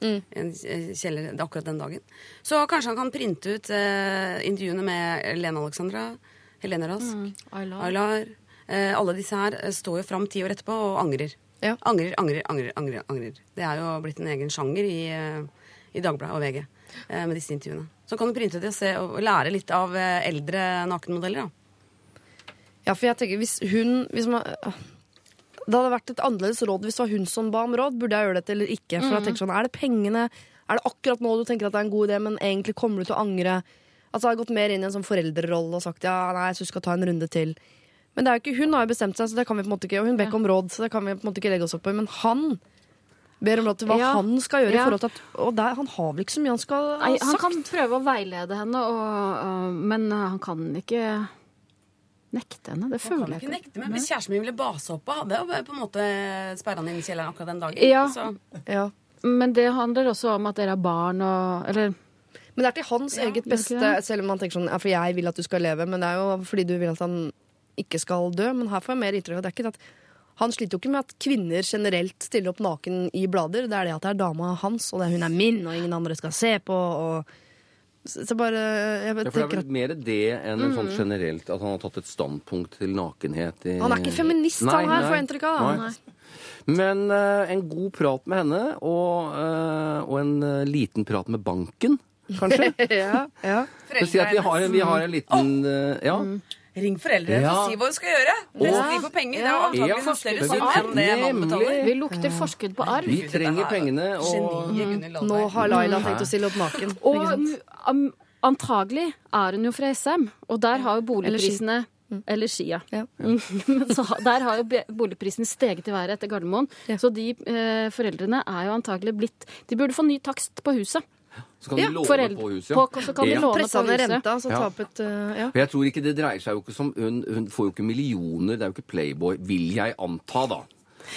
Mm.
en kjeller akkurat den dagen, så kanskje han kan printe ut eh, intervjuene med Lene Alexandra, Helene Rask,
Mm.
Aylar.
Aylar. Eh, alle disse her eh, står jo fram ti år etterpå og angrer.
Ja.
Angrer, angrer, angrer, angrer, angrer. Det er jo blitt en egen sjanger i, eh, i Dagbladet og VG eh, med disse intervjuene. Så kan du printe det og, se, og lære litt av eh, eldre nakenmodeller. da.
Ja, for jeg tenker, hvis hun hvis man, Det hadde vært et annerledes råd hvis det var hun som ba om råd. Burde jeg gjøre dette eller ikke? For jeg tenker sånn, Er det pengene? Er det akkurat nå du tenker at det er en god idé, men egentlig kommer du til å angre? Altså, Jeg har gått mer inn i en sånn foreldrerolle og sagt ja, nei, jeg syns du skal ta en runde til. Men det er jo ikke, hun har jo bestemt seg, så det kan vi på en måte ikke, og hun ber ikke om råd. så det kan vi på en måte ikke legge oss opp i, Men han ber om råd til hva
Ja.
han skal gjøre. i forhold til at, Og der, han har vel ikke så mye han skal ha
Nei, han
sagt?
kan prøve å veilede henne, og, men han kan ikke nekte henne. Det føler jeg
ikke nekte, men Hvis kjæresten min ville base opp, hadde jeg på en måte sperra henne inn i kjelleren akkurat den dagen.
Ja.
Så,
Ja.
Men det handler også om at dere har barn og Eller
Men det er til hans
Ja,
eget beste, selv om han tenker sånn Ja, for jeg vil at du skal leve, men det er jo fordi du vil at han ikke skal dø. Men her får jeg mer inntrykk av det er ikke at han sliter jo ikke med at kvinner generelt stiller opp naken i blader. Det er det at det er dama hans, og det er hun er min, og ingen andre skal se på. Og Så bare Jeg
Ja, for det er vel mer det enn mm. sånn generelt at han har tatt et standpunkt til nakenhet. I...
Han er ikke feminist,
Nei,
han her, får jeg inntrykk av.
nei. Men uh, en god prat med henne, og, uh, og en uh, liten prat med banken, kanskje.
ja, ja.
Si at vi har, vi har en liten eh, Ja.
Ring foreldrene
Ja.
og si hva du skal gjøre. Hvis de får penger. Det er jo en større sum enn det
man
betaler.
Vi lukter forskudd på arv.
Vi trenger pengene, og
Geniet
Nå har Laila tenkt å stille opp naken.
Og mm, antagelig er hun jo fra SM, og der har jo boligprisene eller Skia.
Ja.
Men så, der har jo boligprisen steget i været etter Gardermoen.
Ja.
Så de eh, foreldrene er jo antagelig blitt De burde få ny takst på huset.
Så kan
ja, de
låne
Foreldre,
på huset.
på, så kan de låne
Pressa
på huset.
renta, så
Ja.
tapet, uh, Ja.
For jeg tror ikke det dreier seg jo ikke som Hun, hun får jo ikke millioner, det er jo ikke Playboy, vil jeg anta, da.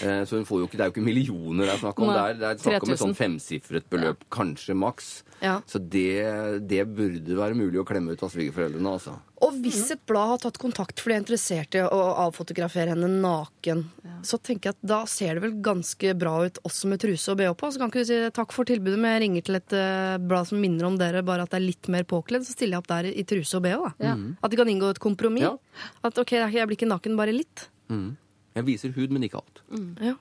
Eh, Så hun får jo ikke, Det er jo ikke millioner det er snakk om. Det er, det er snakk om et
3000.
sånn femsifret beløp, kanskje maks.
Ja.
Så det, det burde være mulig å klemme ut av svigerforeldrene, altså.
Og hvis et blad har tatt kontakt fordi de er interessert i å avfotografere henne naken, så tenker jeg at da ser det vel ganske bra ut også med truse og bh på. Så kan ikke du si takk for tilbudet, men jeg ringer til et eh, blad som minner om dere, bare at det er litt mer påkledd, så stiller jeg opp der i truse og bh. Da. At de kan inngå et kompromiss.
Ja.
At ok, jeg blir ikke naken, bare litt.
Jeg viser hud, men ikke alt.
Ja.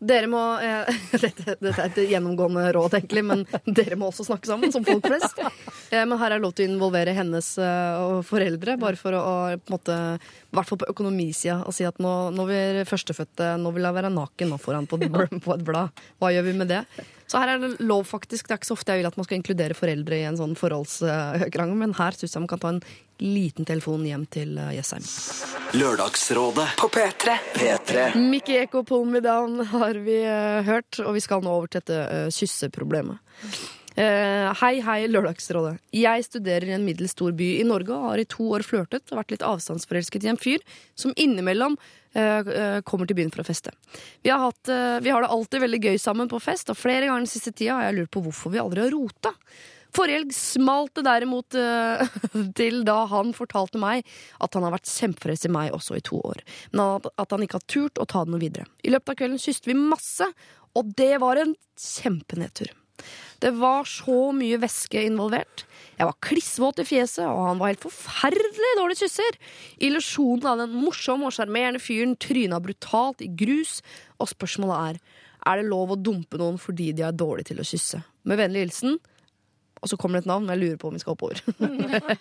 Dere må eh, dette, dette er et gjennomgående råd, egentlig, men dere må også snakke sammen, som folk flest. Eh, men her er det lov til å involvere hennes eh, og foreldre, bare for å, å på en måte, i hvert fall på økonomisida, og si at nå, nå vil førstefødte nå vil jeg være naken nå foran på, på et blad. Hva gjør vi med det? Så her er det lov, faktisk. Det er ikke så ofte jeg vil at man skal inkludere foreldre i en sånn forholdskrangel, men her syns jeg man kan ta en liten telefon hjem til eh, Jessheim.
Lørdagsrådet
På P3.
P3
Mickey Eko Pull Me Down har vi eh, hørt, og vi skal nå over til dette uh, kysseproblemet. Eh, hei, hei, Lørdagsrådet. Jeg studerer i en middels stor by i Norge og har i to år flørtet og vært litt avstandsforelsket i en fyr som innimellom uh, kommer til byen for å feste. Vi har, hatt, uh, vi har det alltid veldig gøy sammen på fest, og flere ganger den siste tida har jeg lurt på hvorfor vi aldri har rota. Forrige helg smalt det derimot til da han fortalte meg at han har vært kjempeforelsket i meg også i to år, men at han ikke har turt å ta det noe videre. I løpet av kvelden kysset vi masse, og det var en kjempenedtur. Det var så mye væske involvert. Jeg var klissvåt i fjeset, og han var helt forferdelig dårlig kysser. Illusjonen av den morsomme og sjarmerende fyren tryna brutalt i grus, og spørsmålet er er det lov å dumpe noen fordi de er dårlige til å kysse. Med vennlig hilsen og så kommer det et navn, men jeg lurer på om vi skal oppover.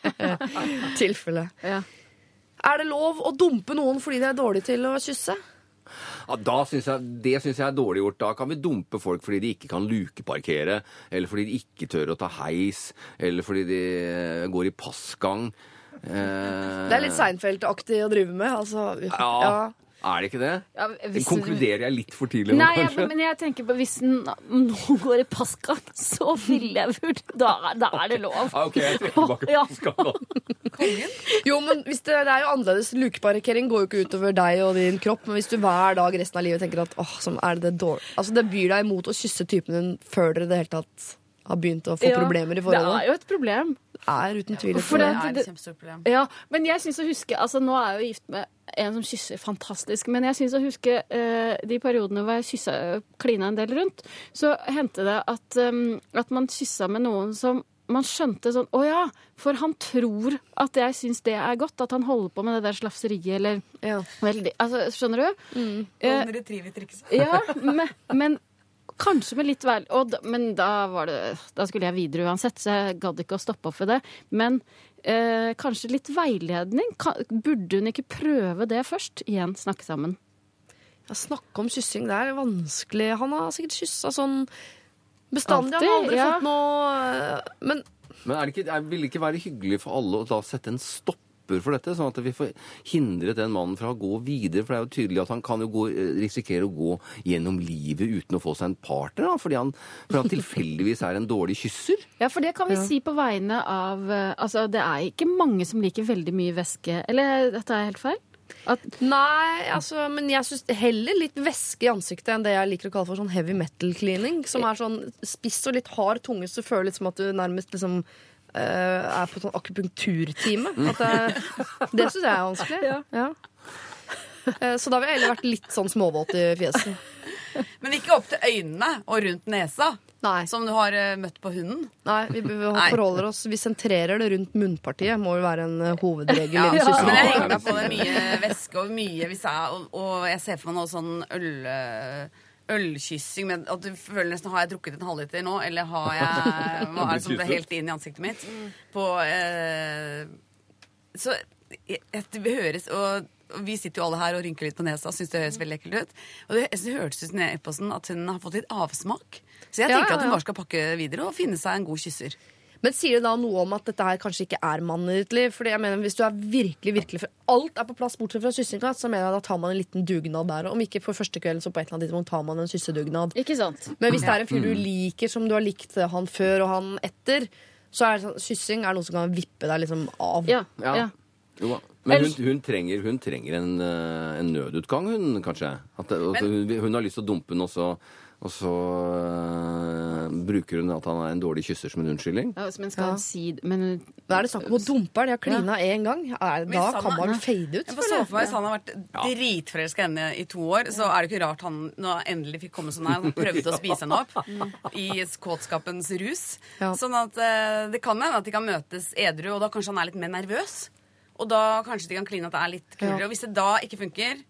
Tilfelle.
Ja.
Er det lov å dumpe noen fordi de er dårlige til å kysse?
Da synes jeg, Det syns jeg er dårlig gjort. Da kan vi dumpe folk fordi de ikke kan lukeparkere, eller fordi de ikke tør å ta heis, eller fordi de eh, går i passgang. Eh,
Det er litt Seinfeld-aktig å drive med. Altså,
Ja. Ja. Er det ikke det?
Ja, hvis-
Konkluderer jeg litt for tidlig nå,
Nei,
ja,
men jeg tenker på hvis noen går i paska, så ville jeg vurdert da, da er det lov.
Ah, ok, jeg trekker tilbake
Ja.
Kongen?
Jo, men hvis det, det er jo annerledes. Lukeparkering går jo ikke utover deg og din kropp. Men hvis du hver dag resten av livet tenker at åh, som er det dårlig Altså, det byr deg imot å kysse typen din før dere i det hele tatt har begynt å få
Ja,
problemer i
Det er jo et problem.
Er uten tvil et
problem.
Det er
det-
et kjempestort problem.
Ja, men jeg synes å huske altså Nå er jeg jo gift med en som kysser fantastisk, men jeg syns å huske eh, de periodene hvor jeg kyssa klina en del rundt, så hendte det at, um, at man kyssa med noen som man skjønte sånn Å ja, for han tror at jeg syns det er godt. At han holder på med det der slafseriet eller
Ja.
veldig Altså, skjønner du? Eh, ja, men, men kanskje med litt vel... Og da, men da var det Da skulle jeg videre uansett, så jeg gadd ikke å stoppe opp ved det. Men eh, kanskje litt veiledning. Kan, burde hun ikke prøve det først? Igjen snakke sammen.
Ja, snakke om kyssing, det er vanskelig. Han har sikkert kyssa sånn bestandig. Han har aldri
ja.
fått noe Men
Men er det ikke, er, vil det ikke være hyggelig for alle å da sette en stopper for dette, sånn at vi får hindret den mannen fra å gå videre? For det er jo tydelig at han kan jo gå, eh, risikere å gå gjennom livet uten å få seg en partner, da, fordi han, for han tilfeldigvis er en dårlig kysser.
Ja, for det kan vi si på vegne av eh, Altså, det er ikke mange som liker veldig mye væske. Eller dette er helt feil? At,
Nei, altså, men jeg syns heller litt væske i ansiktet enn det jeg liker å kalle for sånn heavy metal cleaning. Som er sånn spiss og litt hard tunge, så du føler litt som at du nærmest liksom eh, er på sånn akupunkturtime. Det, det syns jeg er vanskelig. Ja. Eh, Så da ville jeg heller vært litt sånn småvåt i fjeset.
Men ikke opp til øynene og rundt nesa.
Nei.
som du har eh, møtt på hunden.
Nei, vi, vi forholder oss Vi sentrerer det rundt munnpartiet. Må jo være en eh, hovedregel.
Ja,
ja.
men jeg henger meg på det mye væske og mye hvis jeg, og, og jeg ser for meg noe sånn øl, ølkyssing med at du føler nesten Har jeg drukket en halvliter nå, eller har jeg Hva er det som ble helt inn i ansiktet mitt? På eh, Så det høres og, og vi sitter jo alle her og rynker litt på nesa og syns det høres veldig ekkelt ut. Og det, det hørtes ut i e-posten at hun har fått litt avsmak. Så jeg
Ja,
tenker
ja,
at hun bare skal pakke videre og finne seg en god kysser.
Men sier det da noe om at dette her kanskje ikke er mannen i ditt liv? Fordi jeg mener, Hvis du er virkelig, virkelig for alt er på plass bortsett fra kyssinga, så mener jeg da tar man en liten dugnad der. Om ikke for første kvelden, så på et eller annet tidspunkt tar man en syssedugnad.
Ikke sant?
Men hvis det er en fyr du liker, som du har likt han før og han etter, så er sånn, syssing er noe som kan vippe deg liksom av.
Ja.
Ja.
ja.
Jo, da. men hun, hun, trenger, hun trenger en, eh, en nødutgang, hun kanskje. At, at hun, hun har lyst til å dumpe den, og så, og så eh, bruker hun at han er en dårlig kysser som en unnskyldning.
Ja, men skal
Ja.
hun si Men
Da er det snakk om å dumpe. De har klina én gang. Er, da
han
kan man fade ut.
Jeg så for meg Hvis han har vært dritforelska i henne i to år, så er det ikke rart han nå endelig fikk komme så nær. Han prøvde å spise henne opp i kåtskapens rus.
Ja.
Sånn at eh, det kan hende at de kan møtes edru, og da kanskje han er litt mer nervøs. Og da kanskje de kan kline at det er litt kulere.
Ja.
Og hvis det da ikke funker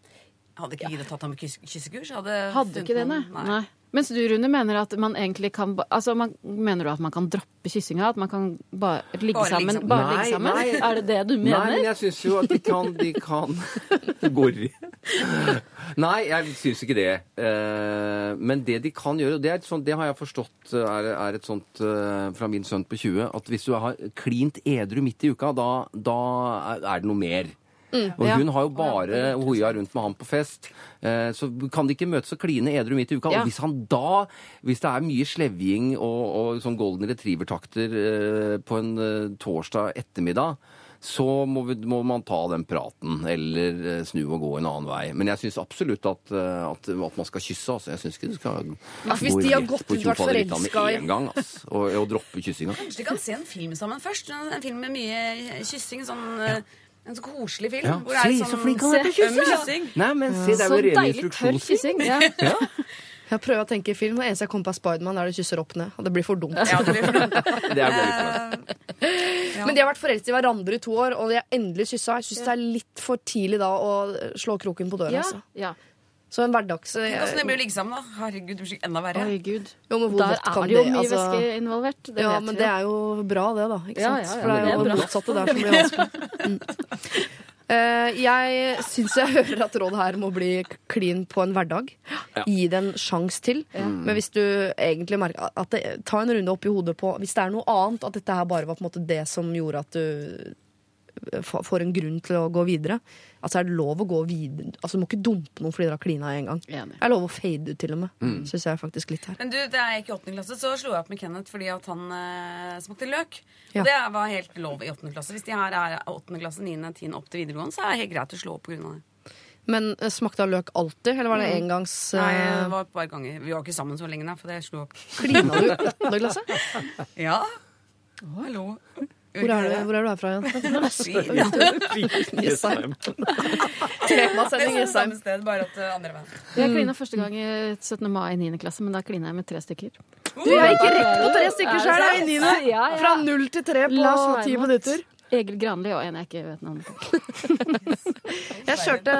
Hadde ikke giddet tatt ham med kyss kyssekurs. Hadde,
hadde ikke det, nei. nei. Mens du, Rune, mener at man egentlig kan Altså, man, Mener du at man kan droppe kyssinga? At man kan bare ligge
Bare
sammen? Bare
Nei,
ligge sammen?
nei.
Er det det du mener?
Nei, men jeg syns jo at de kan, de kan Gorri. Nei, jeg syns ikke det. Eh, Men det de kan gjøre, og det, sånt, det har jeg forstått er, er et sånt eh, fra min sønn på 20, at hvis du har klint edru midt i uka, da, da er det noe mer. Og
Ja.
hun har jo bare hoia rundt med ham på fest. Eh, Så kan de ikke møtes og kline edru midt i uka.
Ja.
Og hvis han da, hvis det er mye slevjing og, og sånn golden retriever-takter eh, på en eh, torsdag ettermiddag, så må, vi, må man ta den praten, eller snu og gå en annen vei. Men jeg syns absolutt at, at, at man skal kysse. Altså. Jeg syns ikke du skal
hvis
gå
de har gått ut og vært forelska i-
gang, altså, og, og droppe kyssinga.
Kanskje de kan se en film sammen først. En, film med mye kyssing. Sånn, eh, En så koselig film.
Ja.
Hvor det er
Se,
sånn,
så flink han er til å
kysse! kyssing.
Nei, men se, det er jo ren
deilig tørr
instruksjonsfilm.
kyssing. Ja.
Jeg prøver å tenke film. Det eneste jeg kom på er Spiderman, der de kysser opp ned. Og det blir for dumt.
Ja, det blir for dumt.
Det er veldig ja.
Men de har vært forelsket i hverandre i to år, og de har endelig kyssa. Jeg syns det er litt for tidlig da å slå kroken på døra.
Ja.
Altså.
ja.
Så en hverdags...
Åssen det blir å ligge sammen, da? Herregud, det blir enda verre.
Oi, gud.
Jo, men hvor
Der
godt kan
er det jo mye
altså-
væske involvert. Det
ja,
vet
men
vi
det er jo bra, det, da. Ikke
Ja,
sant?
ja, ja,
For det er jo det motsatte der som blir vanskelig. Mm. Uh, jeg syns jeg hører at rådet her må bli klin på en hverdag. Gi det en sjanse til. Men hvis du egentlig merker at det, Ta en runde opp i hodet på Hvis det er noe annet, at dette her bare var på en måte det som gjorde at du eh, får en grunn til å gå videre. Altså er det lov å gå videre Altså Du må ikke dumpe noen fordi dere har klina en gang.
Enig.
Det er lov å fade ut til og med. synes jeg faktisk litt her.
Men du, da jeg gikk i åttende klasse, så slo jeg opp med Kenneth fordi at han eh, smakte løk.
Ja.
Og det var helt lov i åttende klasse. Hvis de her er åttende klasse, niende, tiende opp til videregående, så er det helt greit å slå opp pga. det.
Men eh, smakte av løk alltid, eller var det engangs
Nei,
eh,
det var et par ganger. Vi var ikke sammen så lenge, da, for det slo opp.
Klina du i åttende klasse?
Ja. Hallo.
Hvor er, du, hvor er du herfra igjen? Jessheim.
Det
Temasending Jessheim.
sted, bare at uh, andre veien.
Jeg klina første gang i 17. mai i 9. klasse, men da klina jeg med tre stykker.
Du, jeg gikk rett på tre stykker sjøl i niende.
Ja, ja.
Fra null til tre på ti minutter.
Egil Granli og en jeg ikke vet navnet på.
Jeg kjørte,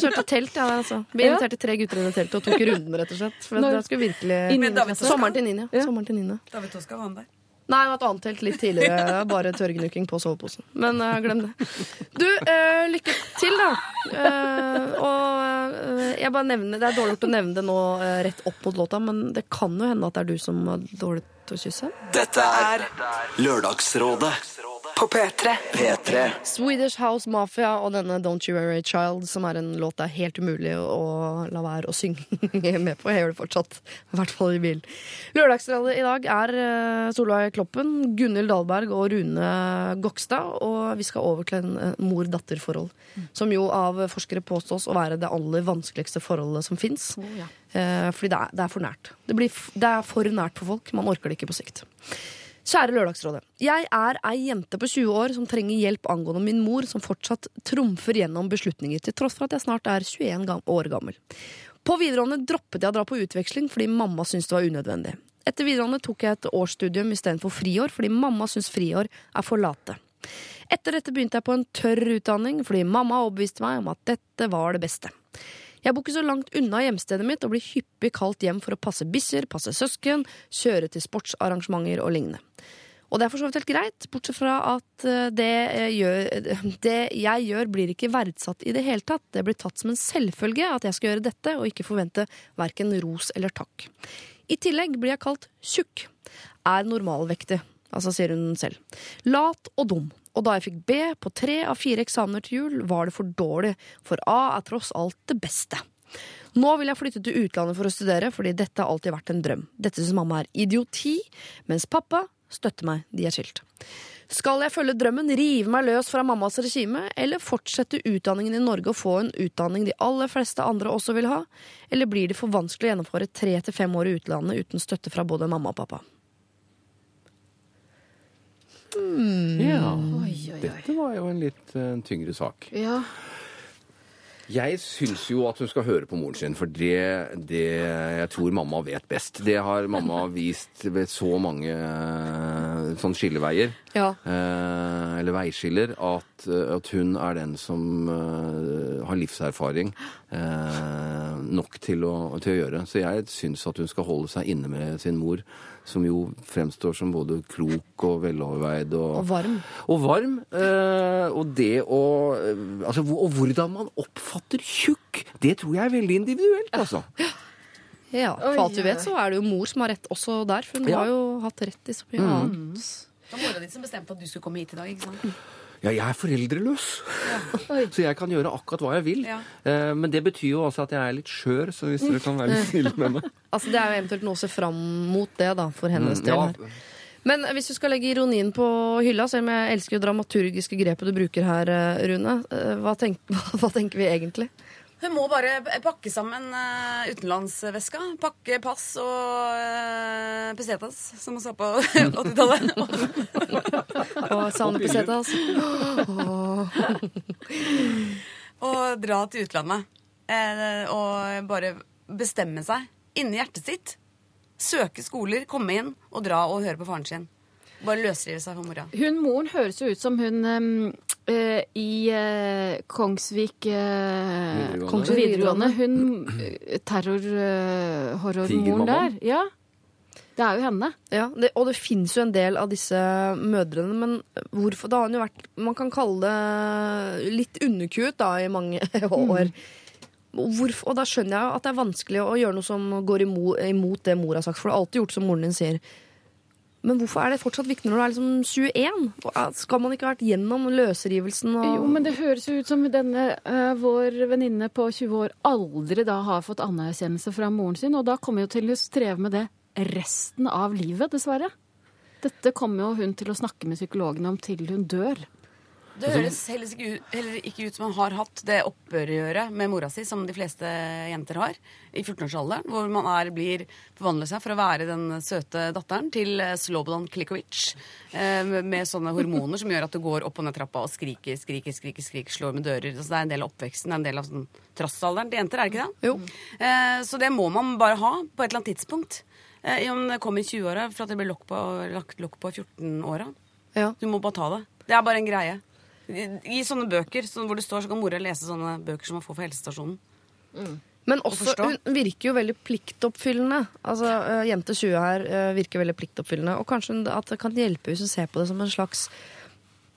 kjørte telt, ja, altså. Vi inviterte tre gutter inn i teltet og tok runden, rett og slett. For
Når-
jeg skulle virkelig. Sommeren til niende.
Ja.
Sommeren til niende.
David Toska var han der.
Nei, det var et annet telt litt tidligere. Bare tørrgnuking på soveposen. Men uh, glem det. Du, uh, lykke til, da. Uh, og jeg bare nevner Det er dårlig å nevne det nå rett opp mot låta, men det kan jo hende at det er du som er dårlig til å kysse.
Dette er Lørdagsrådet
På P3.
P3.
Swedish House Mafia og denne Don't You Worry Child, som er en låt det er helt umulig å la være å synge med på. Jeg gjør det fortsatt, i hvert fall i bil. Lørdagsrådet i dag er eh, Solveig Kloppen, Gunhild Dahlberg og Rune Gokstad. Og vi skal over til en eh, mor-datter-forhold, som jo av forskere påstås å være det aller vanskeligste forholdet som fins.
ja.
Eh, fordi det er, det er for nært. Det, blir, det er for nært for folk. Man orker det ikke på sikt. Kjære Lørdagsrådet. Jeg er ei jente på 20 år som trenger hjelp angående min mor, som fortsatt trumfer gjennom beslutninger, til tross for at jeg snart er 21 år gammel. På videregående droppet jeg å dra på utveksling fordi mamma syntes det var unødvendig. Etter videregående tok jeg et årsstudium istedenfor friår, fordi mamma syns friår er for late. Etter dette begynte jeg på en tørr utdanning, fordi mamma overbeviste meg om at dette var det beste. Jeg bor ikke så langt unna hjemstedet mitt og blir hyppig kalt hjem for å passe bikkjer, passe søsken, kjøre til sportsarrangementer og lignende. Og det er for så vidt helt greit, bortsett fra at eh, det jeg, gjør, det jeg gjør, blir ikke verdsatt i det hele tatt. Det blir tatt som en selvfølge at jeg skal gjøre dette, og ikke forvente verken ros eller takk. I tillegg blir jeg kalt tjukk. Er normalvektig, altså sier hun selv. Lat og dum. Og da jeg fikk B på tre av fire eksamener til jul, var det for dårlig, for A er tross alt det beste. Nå vil jeg flytte til utlandet for å studere, fordi dette har alltid vært en drøm. Dette syns mamma er idioti, mens pappa støtter meg, de er skilt. Skal jeg følge drømmen, rive meg løs fra mammas regime, eller fortsette utdanningen i Norge og få en utdanning de aller fleste andre også vil ha? Eller blir det for vanskelig å gjennomføre tre til fem år i utlandet uten støtte fra både mamma og pappa?
Ja. Dette var jo en litt uh, tyngre sak.
Ja.
Jeg syns jo at hun skal høre på moren sin, for det, det Jeg tror mamma vet best. Det har mamma vist ved så mange sånn skilleveier,
Ja.
eh, eller veiskiller, at, eh, at hun er den som eh, har livserfaring eh, nok til å, til å gjøre. Så jeg syns at hun skal holde seg inne med sin mor, som jo fremstår som både klok og veloverveid og,
Og varm.
og varm. eh, og det å eh, Altså, og hvordan man oppfatter tjukk, det tror jeg er veldig individuelt, altså.
Ja, For alt vi vet, så er det jo mor som har rett også der, for hun
Ja.
har jo hatt rett i så mye annet.
Det var mora di som bestemte at du skulle komme hit i dag. ikke sant?
Ja, jeg er foreldreløs, så jeg kan gjøre akkurat hva jeg vil.
Ja.
Eh, men det betyr jo også at jeg er litt skjør, så hvis dere kan være litt snille med meg.
Altså, det er jo eventuelt noe å se fram mot det, da, for hennes
Mm,
del
ja.
her. Men hvis du skal legge ironien på hylla, selv om jeg elsker jo dramaturgiske grepet du bruker her, eh, Rune, eh, hva, tenk, hva, hva tenker vi egentlig?
Hun må bare pakke sammen uh, utenlandsveska. Pakke pass og uh, pesetas, som hun sa på 80-tallet.
Og savner pesetas.
og dra til utlandet. Uh, og bare bestemme seg inni hjertet sitt. Søke skoler, komme inn og dra og høre på faren sin. Bare løsrive seg fra mora.
Hun moren høres jo ut som hun eh, i eh, Kongsvik eh,
Videregående.
Kongsvik videregående. Hun uh, terrorhorrormoren der. Ja. Det er jo henne.
Ja, det, og det fins jo en del av disse mødrene, men hvorfor Da har hun jo vært Man kan kalle det litt underkuet da i mange år. Hvorfor, og da skjønner jeg jo at det er vanskelig å gjøre noe som går imot, imot det mor har sagt, for du har alltid gjort som moren din sier. Men hvorfor er det fortsatt viktig når du er liksom 21? Skal man ikke ha vært gjennom løsrivelsen? Og...
Jo, men det høres jo ut som denne uh, vår venninne på 20 år aldri da har fått anerkjennelse fra moren sin, og da kommer jo til å streve med det resten av livet, dessverre. Dette kommer jo hun til å snakke med psykologene om til hun dør.
Det høres heller ikke, ut, heller ikke ut som han har hatt det opprøret med mora si, som de fleste jenter har, i 14-årsalderen. Hvor man er, blir forvandler seg for å være den søte datteren til eh, Slobodan Klikovic. Eh, med, sånne hormoner som gjør at du går opp og ned trappa og skriker, skriker, skriker, skriker slår med dører. Altså, det er en del av oppveksten, det er en del av sånn, trassalderen til jenter, er det ikke det?
Jo.
Eh, så det må man bare ha på et eller annet tidspunkt. Om det kommer i 20-åra for at det blir lagt lokk på 14-åra.
Ja.
Du må bare ta det. Det er bare en greie. I, sånne bøker sånn hvor det står, så kan mora lese sånne bøker som man får fra helsestasjonen.
Men også, hun virker jo veldig pliktoppfyllende. Altså, uh, Jente 20 her uh, virker veldig pliktoppfyllende. Og kanskje hun- at det kan hjelpe hvis hun ser på det som en slags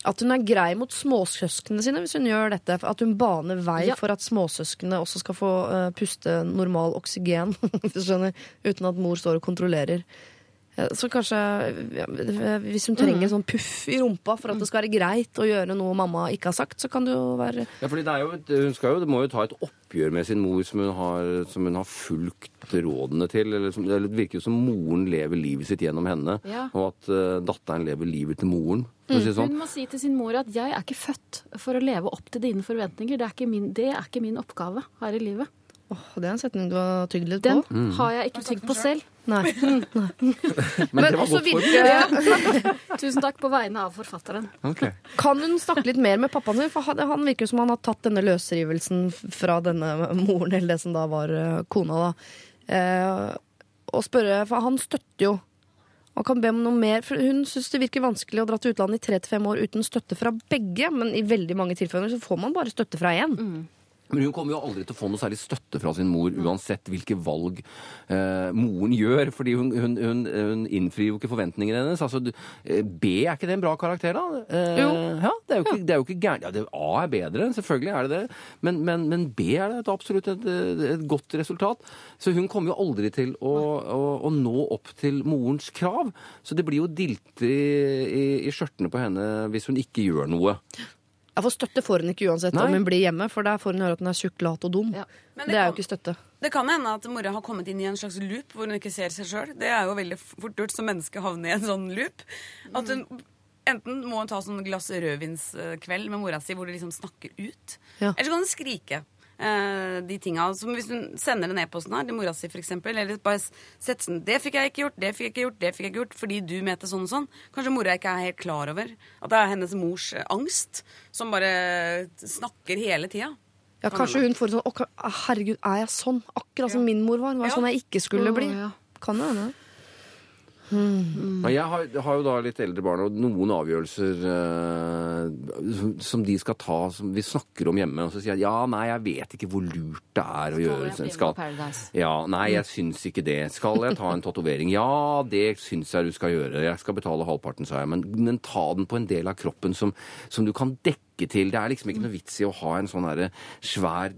At hun er grei mot småsøsknene sine hvis hun gjør dette. At hun baner vei
Ja.
for at småsøsknene også skal få uh, puste normal oksygen. hvis du skjønner, Uten at mor står og kontrollerer. Så kanskje ja, Hvis hun trenger en sånn puff i rumpa for at det skal være greit å gjøre noe mamma ikke har sagt, så kan det jo være
Ja, fordi det er jo, hun skal jo, det må jo ta et oppgjør med sin mor som hun har, som hun har fulgt rådene til. Eller, som, det virker jo som moren lever livet sitt gjennom henne,
Ja.
og at uh, datteren lever livet til moren. Mm. si sånn.
Hun må si til sin mor at 'jeg er ikke født for å leve opp til dine forventninger'. Det er ikke min, det er ikke min oppgave her i livet.
Åh, Det er en setning du har tygd litt
Den
på.
Mm.
har jeg ikke tygd på selv.
Nei.
Men, det var
også
godt for
Tusen takk på vegne av forfatteren.
Okay.
Kan hun snakke litt mer med pappaen sin? For han, han virker jo som han har tatt denne løsrivelsen fra denne moren, eller det som da var eh, kona, da. Eh, og spørre, for han støtter jo. Han kan be om noe mer, for Hun syns det virker vanskelig å dra til utlandet i tre til fem år uten støtte fra begge, men i veldig mange tilfeller så får man bare støtte fra én.
Men hun kommer jo aldri til å få noe særlig støtte fra sin mor, uansett hvilke valg eh, moren gjør. fordi hun, hun, hun, hun innfrir jo ikke forventningene hennes. Altså, eh, B, er ikke det en bra karakter, da? Eh,
Jo.
Ja, det er jo ikke, det er jo ikke gærent. Ja, det, A er bedre, selvfølgelig er det det. Men, men, men B er det et absolutt et, et godt resultat. Så hun kommer jo aldri til å, å, å nå opp til morens krav. Så det blir jo dilte i, i, i skjørtene på henne hvis hun ikke gjør noe.
Ja, for støtte får hun ikke uansett
Nei.
om hun blir hjemme, for der får hun høre at hun er tjukk, lat og dum.
Ja.
Men
Det er jo ikke støtte.
Det kan hende at mora har kommet inn i en slags loop hvor hun ikke ser seg sjøl. Det er jo veldig fort gjort som menneske å havne i en sånn loop. At hun Enten må hun ta sånn glass rødvinskveld med mora si hvor de liksom snakker ut.
Ja.
Eller så kan hun skrike. Eh, de tinga. Som hvis hun sender en e-posten her til mora si, eksempel, eller bare setter sånn 'Det fikk jeg ikke gjort, det fikk jeg ikke gjort, det fikk jeg ikke gjort', fordi du mente sånn og sånn. Kanskje mora ikke er helt klar over at det er hennes mors eh, angst som bare snakker hele tida.
Ja, Kanskje hun får sånn Å, herregud, er jeg sånn? Akkurat som min mor var. Var
Ja.
sånn jeg ikke skulle bli.
ja.
Kan jo hende.
Ja, jeg har, har jo da litt eldre barn, og noen avgjørelser eh, som- som de skal ta, som vi snakker om hjemme. Og så sier jeg ja, nei, jeg vet ikke hvor lurt det er å gjøre.
det.
Skal, ja, nei, jeg syns ikke det. Skal jeg ta en tatovering? Ja, det syns jeg du skal gjøre. Jeg skal betale halvparten, sa jeg. Men, men ta den på en del av kroppen som, som du kan dekke til. Det er liksom ikke noe vits i å ha en sånn herre svær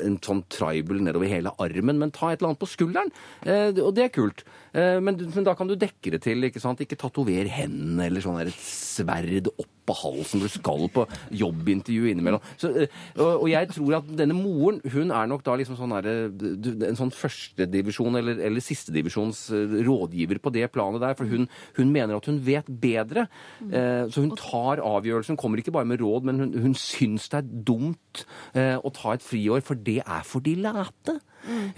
En sånn tribal nedover hele armen, men ta et eller annet på skulderen. Eh, og det er kult. Eh, men, men da kan du dekke det til. Ikke sant? Ikke tatover hendene eller sånn her et sverd oppå halsen når du skal på jobbintervju innimellom. Så, eh, og, og jeg tror at denne moren, hun er nok da liksom sånn der, En sånn førstedivisjon eller, eller sistedivisjons eh, rådgiver på det planet der. For hun, hun mener at hun vet bedre. Eh, så hun tar avgjørelsen. Kommer ikke bare med råd, men hun, hun syns det er dumt å ta et friår, for det er for de late.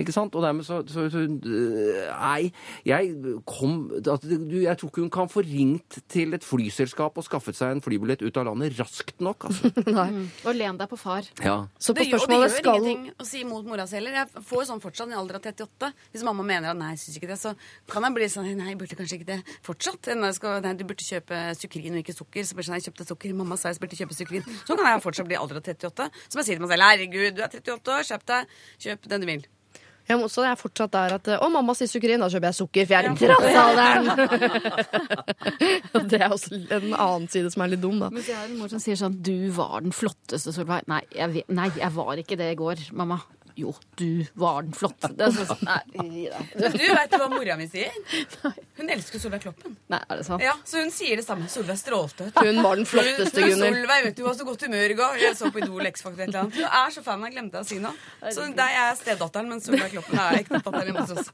Ikke sant? Og dermed så, så, så øh, Nei, jeg kom at du, Jeg tror ikke hun kan få ringt til et flyselskap og skaffet seg en flybillett ut av landet raskt nok. Altså.
Og len deg på far.
Ja.
Så på
Det, gjør- det gjør
skal
ingenting å si mot mora si heller. Jeg får sånn fortsatt i alder av 38. Hvis mamma mener at nei, syns ikke det, så kan jeg bli sånn nei, jeg burde kanskje ikke det fortsatt. Jeg skal, nei, du burde kjøpe sukrin og ikke sukker. Så blir sånn, jeg kjøpte sukker. Mamma sa jeg burde kjøpe sukrin. Så kan jeg fortsatt bli i alder av 38. Som jeg sier til meg selv, herregud, du er 38 år, kjøp deg, kjøp den du vil.
Men også er jeg fortsatt der at Å, mamma sier sukkerin, da kjøper jeg sukker, for jeg er i trassalderen! Det er også en annen side som er litt dum, da.
Men jeg har en mor som sier sånn Du var den flotteste, Solveig. Nei, jeg, nei, jeg var ikke det i går, mamma. Jo, du var den flotte. Det er sånn, nei.
Du vet hva mora mi sier? Hun elsker Solveig Kloppen.
nei, er det sant?
Ja, Så hun sier det samme. Solveig strålte.
Hun var den flotteste, Gunnhild.
Solveig, vet du, var så godt humør i går. Jeg så på Idol X-Faktor et eller annet. Hun er så fan, jeg glemte å si noe. Så det er jeg stedatteren, men Solveig Kloppen er ektedatteren hjemme hos oss.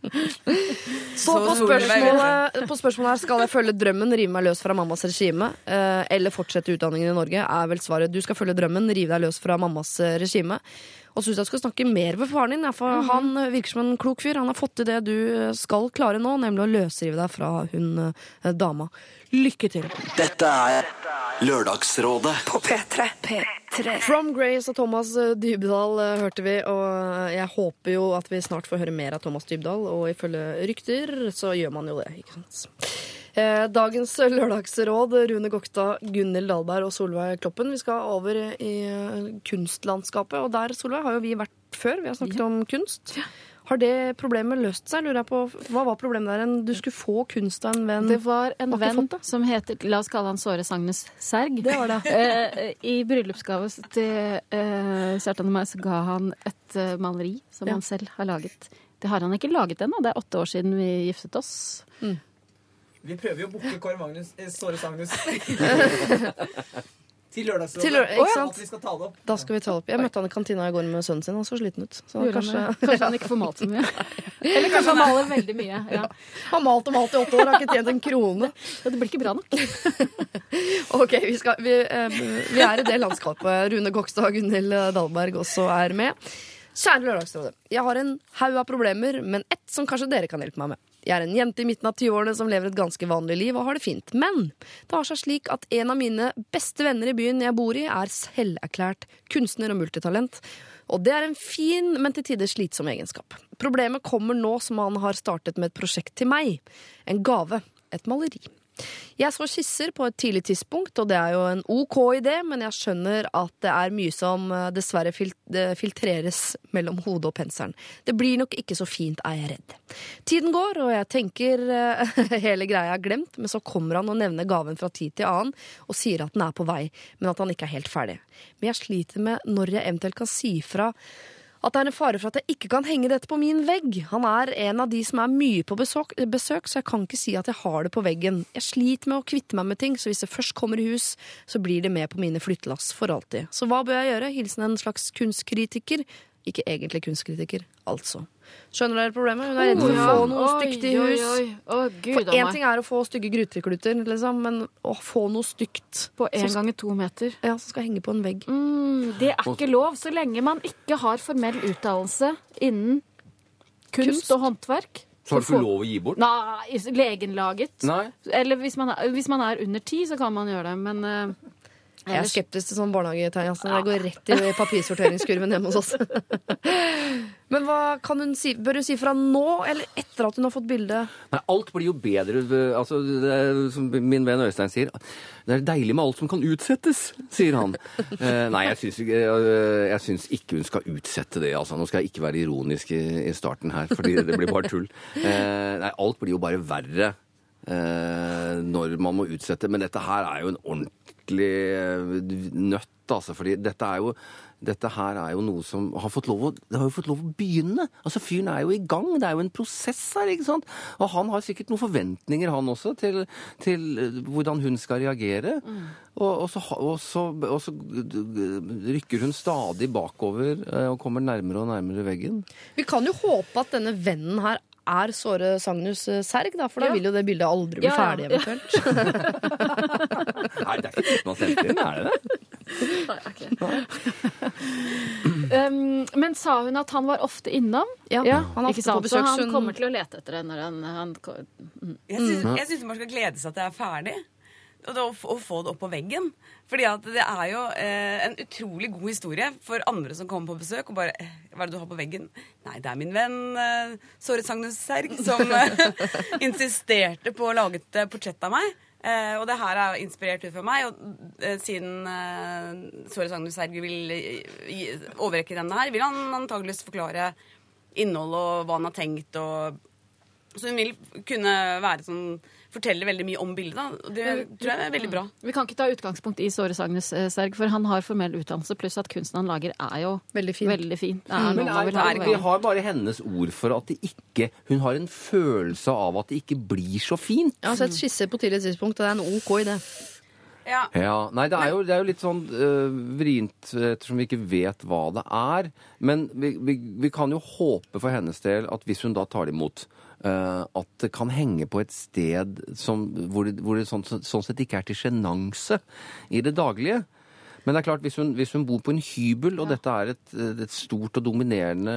Så på spørsmålet, på spørsmålet her skal jeg følge drømmen, rive meg løs fra mammas regime, eh, eller fortsette utdanningen i Norge, er vel svaret. Du skal følge drømmen, rive deg løs fra mammas eh, regime. Og så syns jeg du skal snakke mer med faren din, for han eh, virker som en klok fyr. Han har fått til det du eh, skal klare nå, nemlig å løsrive deg fra hun eh, dama. Lykke til.
Dette er Lørdagsrådet
På P3. P3.
From Grace og Thomas Dybdahl hørte vi, og jeg håper jo at vi snart får høre mer av Thomas Dybdahl, og ifølge rykter så gjør man jo det, ikke sant. Eh, Dagens lørdagsråd, Rune Gokstad, Gunhild Dahlberg og Solveig Kloppen. Vi skal over i eh, kunstlandskapet, og der, Solveig, har jo vi vært før. Vi har snakket om kunst. Har det problemet løst seg? Lurer jeg på. Hva var problemet der? Du skulle få kunst av en venn?
Det var en
var
venn som heter La oss kalle han Såre Sagnes Serg.
Det var det.
Eh, I bryllupsgave til eh, Kjartan og meg så ga han et eh, maleri som
Ja.
han selv har laget. Det har han ikke laget ennå. Det er åtte år siden vi giftet oss.
Vi prøver jo å booke Kåre Magnus eh, Såre Sagnus til Lørdagsrådet.
Til lørdag- ikke sant?
At vi skal ta det opp.
Da skal vi ta det opp. Jeg møtte han i kantina i går med sønnen sin. Han så sliten ut. Så
Gjorde han
kanskje,
det? Kanskje han ikke får malt så mye. Eller kanskje han maler veldig mye. Ja.
Han malt og malt i åtte år, har ikke tjent en krone.
Det blir ikke bra nok.
Ok, vi, skal, vi, eh, vi er i det landskapet Rune Gokstad og Gunhild Dahlberg også er med. Kjære Lørdagsrådet. Jeg har en haug av problemer, men ett som kanskje dere kan hjelpe meg med. Jeg er en jente i midten av 20-årene som lever et ganske vanlig liv og har det fint. Men det har seg slik at en av mine beste venner i byen jeg bor i, er selverklært kunstner og multitalent. Og det er en fin, men til tider slitsom egenskap. Problemet kommer nå som han har startet med et prosjekt til meg. En gave. Et maleri. Jeg så skisser på et tidlig tidspunkt, og det er jo en ok idé, men jeg skjønner at det er mye som eh, dessverre fil filtreres mellom hodet og penselen. Det blir nok ikke så fint, er jeg redd. Tiden går, og jeg tenker eh, hele greia er glemt, men så kommer han og nevner gaven fra tid til annen og sier at den er på vei, men at han ikke er helt ferdig. Men jeg sliter med når jeg eventuelt kan si fra at det er en fare for at jeg ikke kan henge dette på min vegg. Han er en av de som er mye på besøk, besøk, så jeg kan ikke si at jeg har det på veggen. Jeg sliter med å kvitte meg med ting, så hvis det først kommer i hus, så blir det med på mine flyttelass for alltid. Så hva bør jeg gjøre? Hilsen en slags kunstkritiker. Ikke egentlig kunstkritiker, altså. Skjønner dere problemet? Hun er redd for å få noe
Oi,
stygt i hus.
oi. Å, Gud
For én ting er å få stygge grutekluter, liksom, men å få noe stygt
På
gang
ganger to meter.
Ja, som skal henge på en vegg.
Mm, det er ikke lov så lenge man ikke har formell utdannelse innen kunst,
Kunst?
og håndverk.
Så har du ikke lov å gi bort?
Nei, legenlaget.
Nei.
Eller hvis man, er, hvis man er under ti, så kan man gjøre det, men eh,
Jeg er skeptisk til sånn barnehagetegn. Altså. Det går rett i papirsorteringskurven hjemme hos oss. Men hva kan hun si? Bør hun si fra nå, eller etter at hun har fått bildet?
Nei, alt blir jo bedre. Altså, det er, som min venn Øystein sier, det er deilig med alt som kan utsettes, sier han. Eh, nei, jeg syns ikke, eh, jeg syns ikke hun skal utsette det. Altså. Nå skal jeg ikke være ironisk i, i starten her, fordi det blir bare tull. Eh, nei, alt blir jo bare verre eh, når man må utsette. Men dette her er jo en ordentlig eh, nøtt, altså. Fordi dette er jo dette her er jo noe som har fått lov å, det har jo fått lov å begynne. Altså Fyren er jo i gang. Det er jo en prosess her. ikke sant? Og han har sikkert noen forventninger, han også, til, til eh, hvordan hun skal reagere. Og, og, så, og, så, og så rykker hun stadig bakover eh, og kommer nærmere og nærmere veggen.
Vi kan jo håpe at denne vennen her er Såre Sagnus eh, Serg, da, for da
Ja.
vil jo det bildet aldri bli
Ja, ja.
ferdig, eventuelt.
Nei, det er ikke noe man sende inn, er det det?
Um, men sa hun at han var ofte innom?
Ja, han er ofte
sant?
på besøk,
Så han kommer til å lete etter henne. når han, han
Jeg syns jeg syns man skal glede seg at det er ferdig. Å få det opp på veggen. Fordi at det er jo eh, en utrolig god historie for andre som kommer på besøk og bare eh, Hva er det du har på veggen? Nei, det er min venn eh, Såret Sagnus Serg som eh, insisterte på å lage et eh, portrett av meg. Eh, og det her er inspirert ut fra meg. Og siden eh, Såret Sagnus Serg vil overrekke denne her, vil han antageligvis forklare innholdet og hva han har tenkt. og så hun vil kunne være sånn, fortelle veldig mye om bildet. Da. og Det tror jeg er veldig bra.
Vi kan ikke ta utgangspunkt i Såre Sagnes eh, Serg, for han har formell utdannelse, pluss at kunsten han lager, er jo
Veldig fin.
veldig fin. Det er
Men
noe man
er, er, vi har bare hennes ord for at det ikke Hun har en følelse av at det ikke blir så fint.
Jeg har sett skisser på tidligere tidspunkt, og det er en OK idé.
Ja.
Ja, Nei, det er jo, det er jo litt sånn uh, vrient ettersom vi ikke vet hva det er. Men vi, vi, vi kan jo håpe for hennes del at hvis hun da tar det imot, at det kan henge på et sted som, hvor det, hvor det sånn, sånn sett ikke er til sjenanse i det daglige. Men det er klart, hvis hun, hvis hun bor på en hybel, og dette er et, et stort og dominerende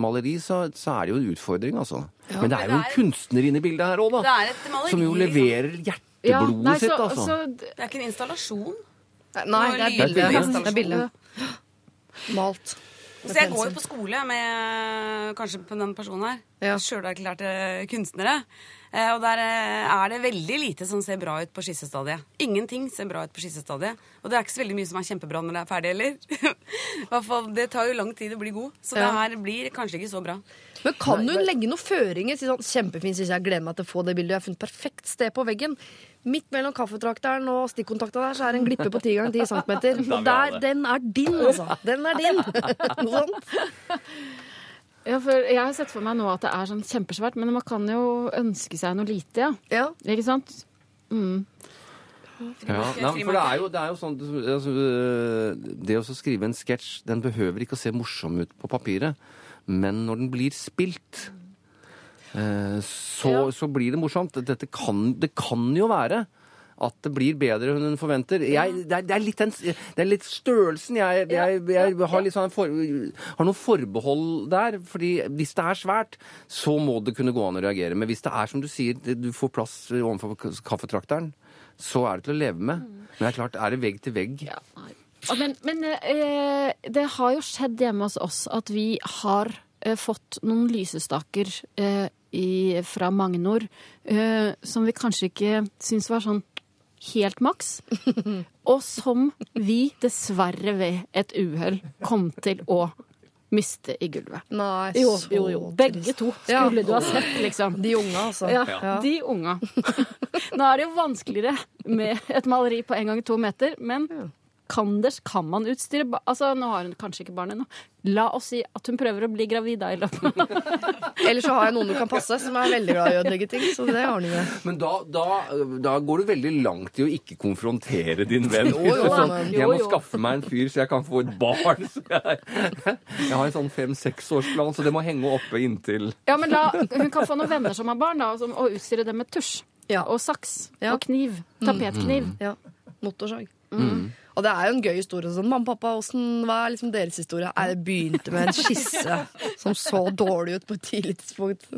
maleri, så, så er det jo en utfordring, altså. Men det er jo en
er-
kunstner inne i bildet her òg,
Det er et maleri.
Som jo leverer hjerteblodet
Ja, nei,
sitt, altså.
så
Det er ikke en installasjon.
Nei, det er et. Det er bilde. Malt.
Så jeg går jo på skole med kanskje på den personen her.
Ja.
Sjølerklærte kunstnere. Eh, Og der eh, er det veldig lite som ser bra ut på skissestadiet. Ingenting ser bra ut på skissestadiet. Og det er ikke så veldig mye som er kjempebra når det er ferdig heller. Hvert fall, Det tar jo lang tid å bli god, så det her blir kanskje ikke så bra.
Men kan hun legge noen føringer? Si sånn, Kjempefint, syns jeg. Gleder meg til å få det bildet. Jeg har funnet perfekt sted på veggen. Midt mellom kaffetrakteren og stikkontakta der, så er det en glippe på 10 ganger 10 cm. Og der, den er din, altså. Den er din. Noe sånt.
Ja, for jeg har sett for meg nå at det er sånn kjempesvært, men man kan jo ønske seg noe lite, ja.
Ja.
Ikke sant?
Ja, ja, for det er jo, det er jo sånn altså, øh, Det å skrive en sketsj, den behøver ikke å se morsom ut på papiret. Men når den blir spilt, eh, så, så blir det morsomt. Dette kan, det kan jo være at det blir bedre enn hun forventer. Jeg, det, er, det, er den, det er litt størrelsen jeg, jeg, jeg har, litt sånn for, har noen forbehold der. fordi hvis det er svært, så må det kunne gå an å reagere. Men hvis det er som du sier, du får plass overfor kaffetrakteren, så er det til å leve med. Men det er klart, er det vegg til vegg?
Ja, Men, men eh, det har jo skjedd hjemme hos oss at vi har eh, fått noen lysestaker eh, i, fra Magnor eh, som vi kanskje ikke syns var sånn helt maks. Og som vi dessverre ved et uhell kom til å miste i gulvet.
Nei,
Jo,
så
jo, jo. Begge to
Ja.
skulle du ha sett, liksom.
De unge, altså.
Ja,
Ja.
de unga. Nå er det jo vanskeligere med et maleri på en gang to meter, men kan, det, kan man utstyre Altså, nå har hun kanskje ikke barn ennå. La oss si at hun prøver å bli gravid da i løpet.
Eller så har jeg noen du kan passe, som er veldig glad i å ødelegge ting. Så det ordner vi.
Men da, da, da går du veldig langt i å ikke konfrontere din venn.
Jo, jo,
sånn, jeg må
Jo, jo.
skaffe meg en fyr så jeg kan få et barn. Så jeg, jeg har en sånn fem-seksårsplan, så det må henge oppe inntil
Ja, men la, Hun kan få noen venner som har barn, da, og som- og utstyre dem med tusj.
Ja.
Og saks.
Ja.
Og kniv. Tapetkniv.
Ja. Motorsag. Og det er jo en gøy historie. Sånn, Mamma, pappa, hvordan, hva er liksom deres historie? Nei, det begynte med en skisse som så dårlig ut på et tidlig tidspunkt.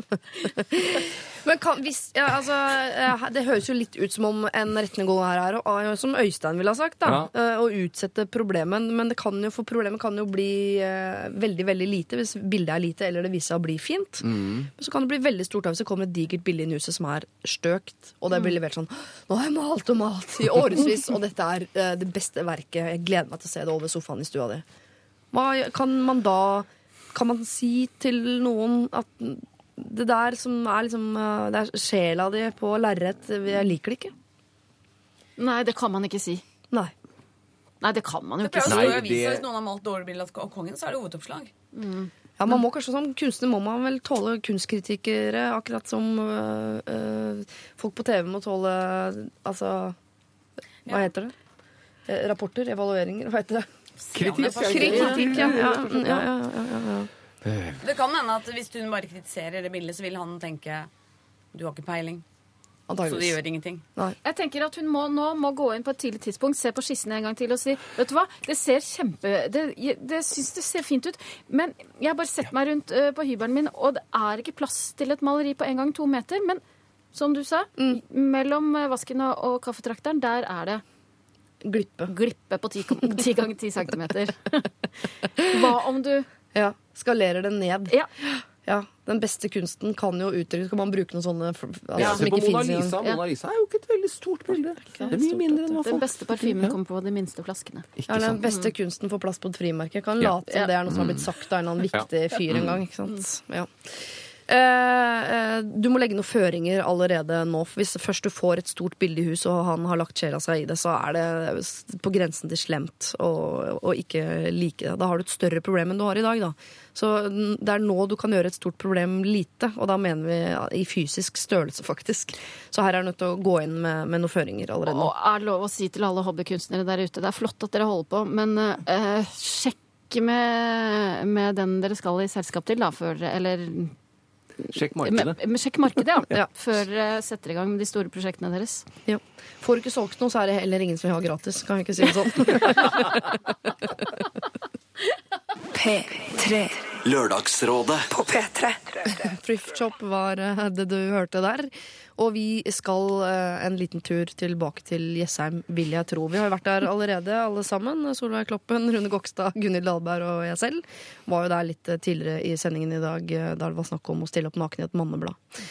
Men kan, hvis, ja, altså, eh, det høres jo litt ut som om en gå her er, og, og som Øystein ville ha sagt, da, ja. å utsette problemet. Men det kan jo, for problemet kan jo bli eh, veldig veldig lite hvis bildet er lite, eller det viser seg å bli fint. Men så kan det bli veldig stort hvis det kommer et digert bilde inn i huset som er støkt. Og det blir levert sånn Nå har jeg malt og malt i årevis, og dette er eh, det beste verket. Jeg gleder meg til å se det over sofaen i stua di. Hva kan man da Kan man si til noen at det der som er liksom eh, Det er sjela di på lerret, jeg liker det ikke?
Nei, det kan man ikke si.
Nei.
Nei, det kan man jo ikke si.
Nei, det-
hvis noen har malt dårlig bilde av kongen, så er det hovedoppslag.
Ja, man må kanskje Som kunstner må man vel tåle kunstkritikere, akkurat som øh, øh, folk på TV må tåle Altså Hva
Ja.
heter det? Eh, Rapporter? Evalueringer? Hva heter det?
kritikk.
Kritikk, ja. Ja, ja, ja, ja, ja, ja.
Det kan hende at hvis hun bare kritiserer det bildet, så vil han tenke du har ikke peiling, så det gjør ingenting.
Jeg tenker at hun må, nå må gå inn på et tidlig tidspunkt, se på skissene en gang til og si Vet du hva, det ser kjempe Det, det syns det ser fint ut, men jeg har bare sett meg rundt uh, på hybelen min, og det er ikke plass til et maleri på en gang to meter. Men som du sa, mellom vasken og, og kaffetrakteren, der er det
Glippe.
glippe på ti ti ganger ti centimeter. Hva om du
Ja. Skalerer det ned.
Ja.
Ja, Den beste kunsten kan jo uttrykkes. Kan man bruke noen sånne altså,
Ja,
som
se på
ikke
Mona Lisa. Mona Lisa er jo ikke et veldig stort bilde. Det er mye mindre enn hva folk Den
beste parfymen kommer på de minste flaskene.
Ikke
Ja, den beste kunsten får plass på et frimerke. Kan late som det er noe som har blitt sagt av en eller annen viktig fyr en gang. ikke
Mm.
sant? Ja. Eh, eh, du må legge noen føringer allerede nå. For hvis først du får et stort bilde i huset, og han har lagt sjela seg i det, så er det på grensen til slemt å ikke like det. Da har du et større problem enn du har i dag. da. Så det er nå du kan gjøre et stort problem lite, og da mener vi i fysisk størrelse, faktisk. Så her er du nødt til å gå inn med, med noen føringer allerede.
Og er det lov å si til alle hobbykunstnere der ute, det er flott at dere holder på, men eh, sjekk med, med den dere skal i selskap til, da, før Eller
Sjekk markedet.
med, sjekk markedet, ja.
Ja.
Før dere setter i gang med de store prosjektene deres.
Ja. Får du ikke solgt noe, så er det heller ingen som vil ha gratis. Kan vi ikke si det sånn?
P3
Lørdagsrådet.
på P3.
Thrift Shop var eh, det du hørte der. Og vi skal eh, en liten tur tilbake til Jessheim, vil jeg tro. Vi har jo vært der allerede, alle sammen. Solveig Kloppen, Rune Gokstad, Gunhild Dahlberg og jeg selv. Var jo der litt eh, tidligere i sendingen i dag, da det var snakk om å stille opp naken i et manneblad.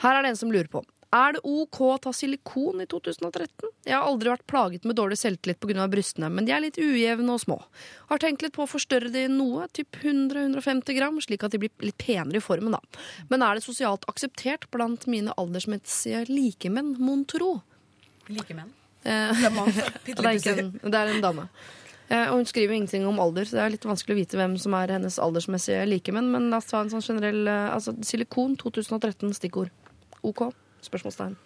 Her er det en som lurer på. Er det OK å ta silikon i 2013? Jeg har aldri vært plaget med dårlig selvtillit pga. brystene, men de er litt ujevne og små. Har tenkt litt på å forstørre de noe, typ 100-150 gram, slik at de blir litt penere i formen, da. Men er det sosialt akseptert blant mine aldersmessige likemenn, mon tro?
Likemenn.
Eh,
Det er
er ikke en, det er en dame. Eh, og hun skriver ingenting om alder, så det er litt vanskelig å vite hvem som er hennes aldersmessige likemenn. Men la oss ta en sånn generell eh, altså, Silikon 2013, stikkord. OK? Spørsmålstegn.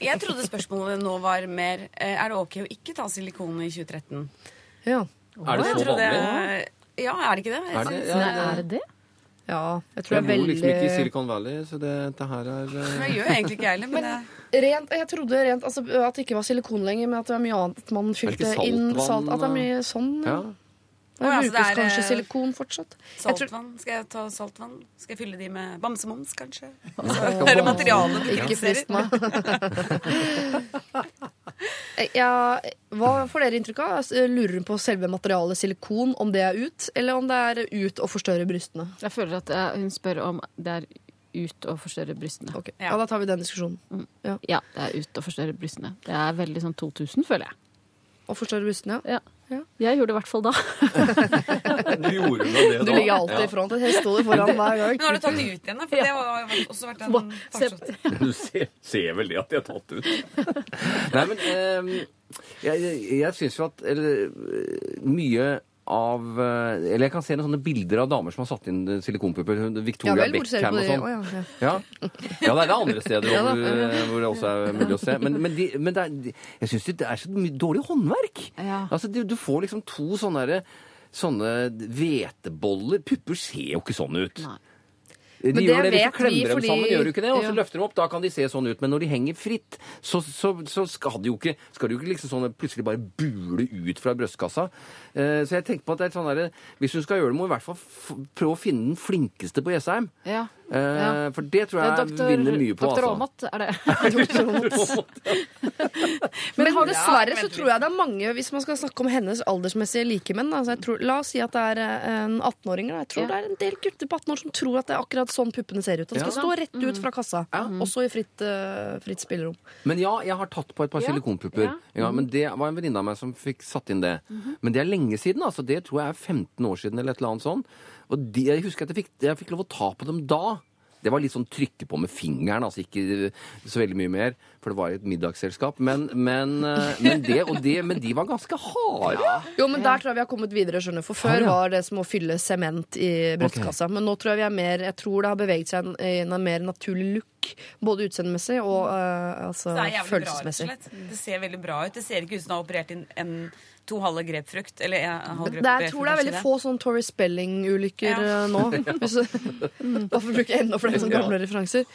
Jeg trodde spørsmålet nå var mer eh, Er det ok å ikke ta silikon i 2013?
Ja.
Er det så
vanlig?
vanlig?
Ja, er det ikke det?
Er det?
Jeg
Ja,
det, er det det?
Ja, jeg tror
Jeg
det er
bor liksom ikke i Silicon Valley, så det, det her er eh,
Jeg gjør egentlig ikke heller, men jeg
Rent, jeg trodde rent, altså, at det ikke var silikon lenger, men at det var mye annet. At man fylte inn
saltvann,
salt. At det er mye sånn.
Ja.
Det
brukes altså, det er,
kanskje
eh,
silikon fortsatt.
Saltvann. Skal jeg ta saltvann? Skal jeg fylle de med bamsemums, kanskje? Det er materialet du
Ikke frist
kritiserer.
meg. ja, hva får dere inntrykk av? Lurer hun på selve materialet silikon, om det er ut, eller om det er ut og forstørre brystene?
Jeg føler at eh, hun spør om det er ut og forstørre brystene.
Okay. ja. Da tar vi den diskusjonen. Ja.
Ja, det er ut og forstørre brystene. Det er veldig sånn 2000, føler jeg.
Og forstørre brystene, ja.
Ja. Jeg gjorde det i hvert fall da.
Du gjorde da det, da.
Du ligger alltid i front. Jeg står foran hver gang.
Men har du tatt det ut igjen, da? For det har også vært en
Se-
farsott.
Du ser, ser vel det at de har tatt det ut. Nei, men eh, jeg, jeg, jeg syns jo at eller, mye av eh, Eller jeg kan se noen sånne bilder av damer som har satt inn silikonpupper. Victoria
Ja
Beckham og sånn.
Oh, ja, ja.
Ja. det er det andre steder hvor, eh, hvor det også er mulig å se. Men, men, de, men er, jeg syns det er så mye dårlig håndverk. Altså, du, du får liksom to sånne derre- Sånne hveteboller Pupper ser jo ikke sånn ut.
Nei.
De
Men det
gjør det hvis du klemmer
fordi...
dem sammen, gjør du ikke det? Og så
Ja.
løfter dem opp, da kan de se sånn ut. Men når de henger fritt, så, så, så skal de jo ikke, skal de jo ikke liksom sånn plutselig bare bule ut fra brystkassa. Eh, så jeg tenker på at det er sånn derre Hvis du skal gjøre det, må du i hvert fall prøve å finne den flinkeste på Jessheim.
Ja.
Eh,
Ja.
For det tror jeg
Doktor-
vinner mye på,
Doktor
altså.
Er det?
Men
men
dessverre
Ja,
så tror jeg det er mange, hvis man skal snakke om hennes aldersmessige likemenn altså jeg tror, La oss si at det er eh, en 18-åring. Jeg tror
Ja.
det er en del gutter på 18 år som tror at det er akkurat sånn puppene ser ut. Det skal
Ja.
stå rett ut fra kassa, også i fritt, uh, fritt spillerom.
Men ja, jeg har tatt på et par
Ja.
silikonpupper.
Ja.
Ja, men det var en venninne av meg som fikk satt inn det. Men det er lenge siden. altså. Det tror jeg er 15 år siden. eller et eller annet sånt. Og de, jeg husker at jeg fikk, jeg fikk lov å ta på dem da. Det var litt sånn trykke på med fingeren, altså ikke så veldig mye mer. For det var et middagsselskap. Men, men, eh, men, det, og det, men de var ganske harde.
Jo, men der tror jeg vi har kommet videre, skjønner. For før
Ah, ja.
var det som å fylle sement i brystkassa. Men nå tror jeg vi er mer Jeg tror det har beveget seg en, i en mer naturlig look. Både utseendemessig og uh, altså,
Det jævlig bra,
følelsesmessig.
Det ser veldig bra ut. Det ser ikke ut som du har operert inn en to halve grepfrukt. Eller en halv
Det er, jeg tror det er veldig få sånn Tori Spelling-ulykker
Ja.
eh, nå. Hvis bruker bare for å bruke enda flere sånne gamle referanser.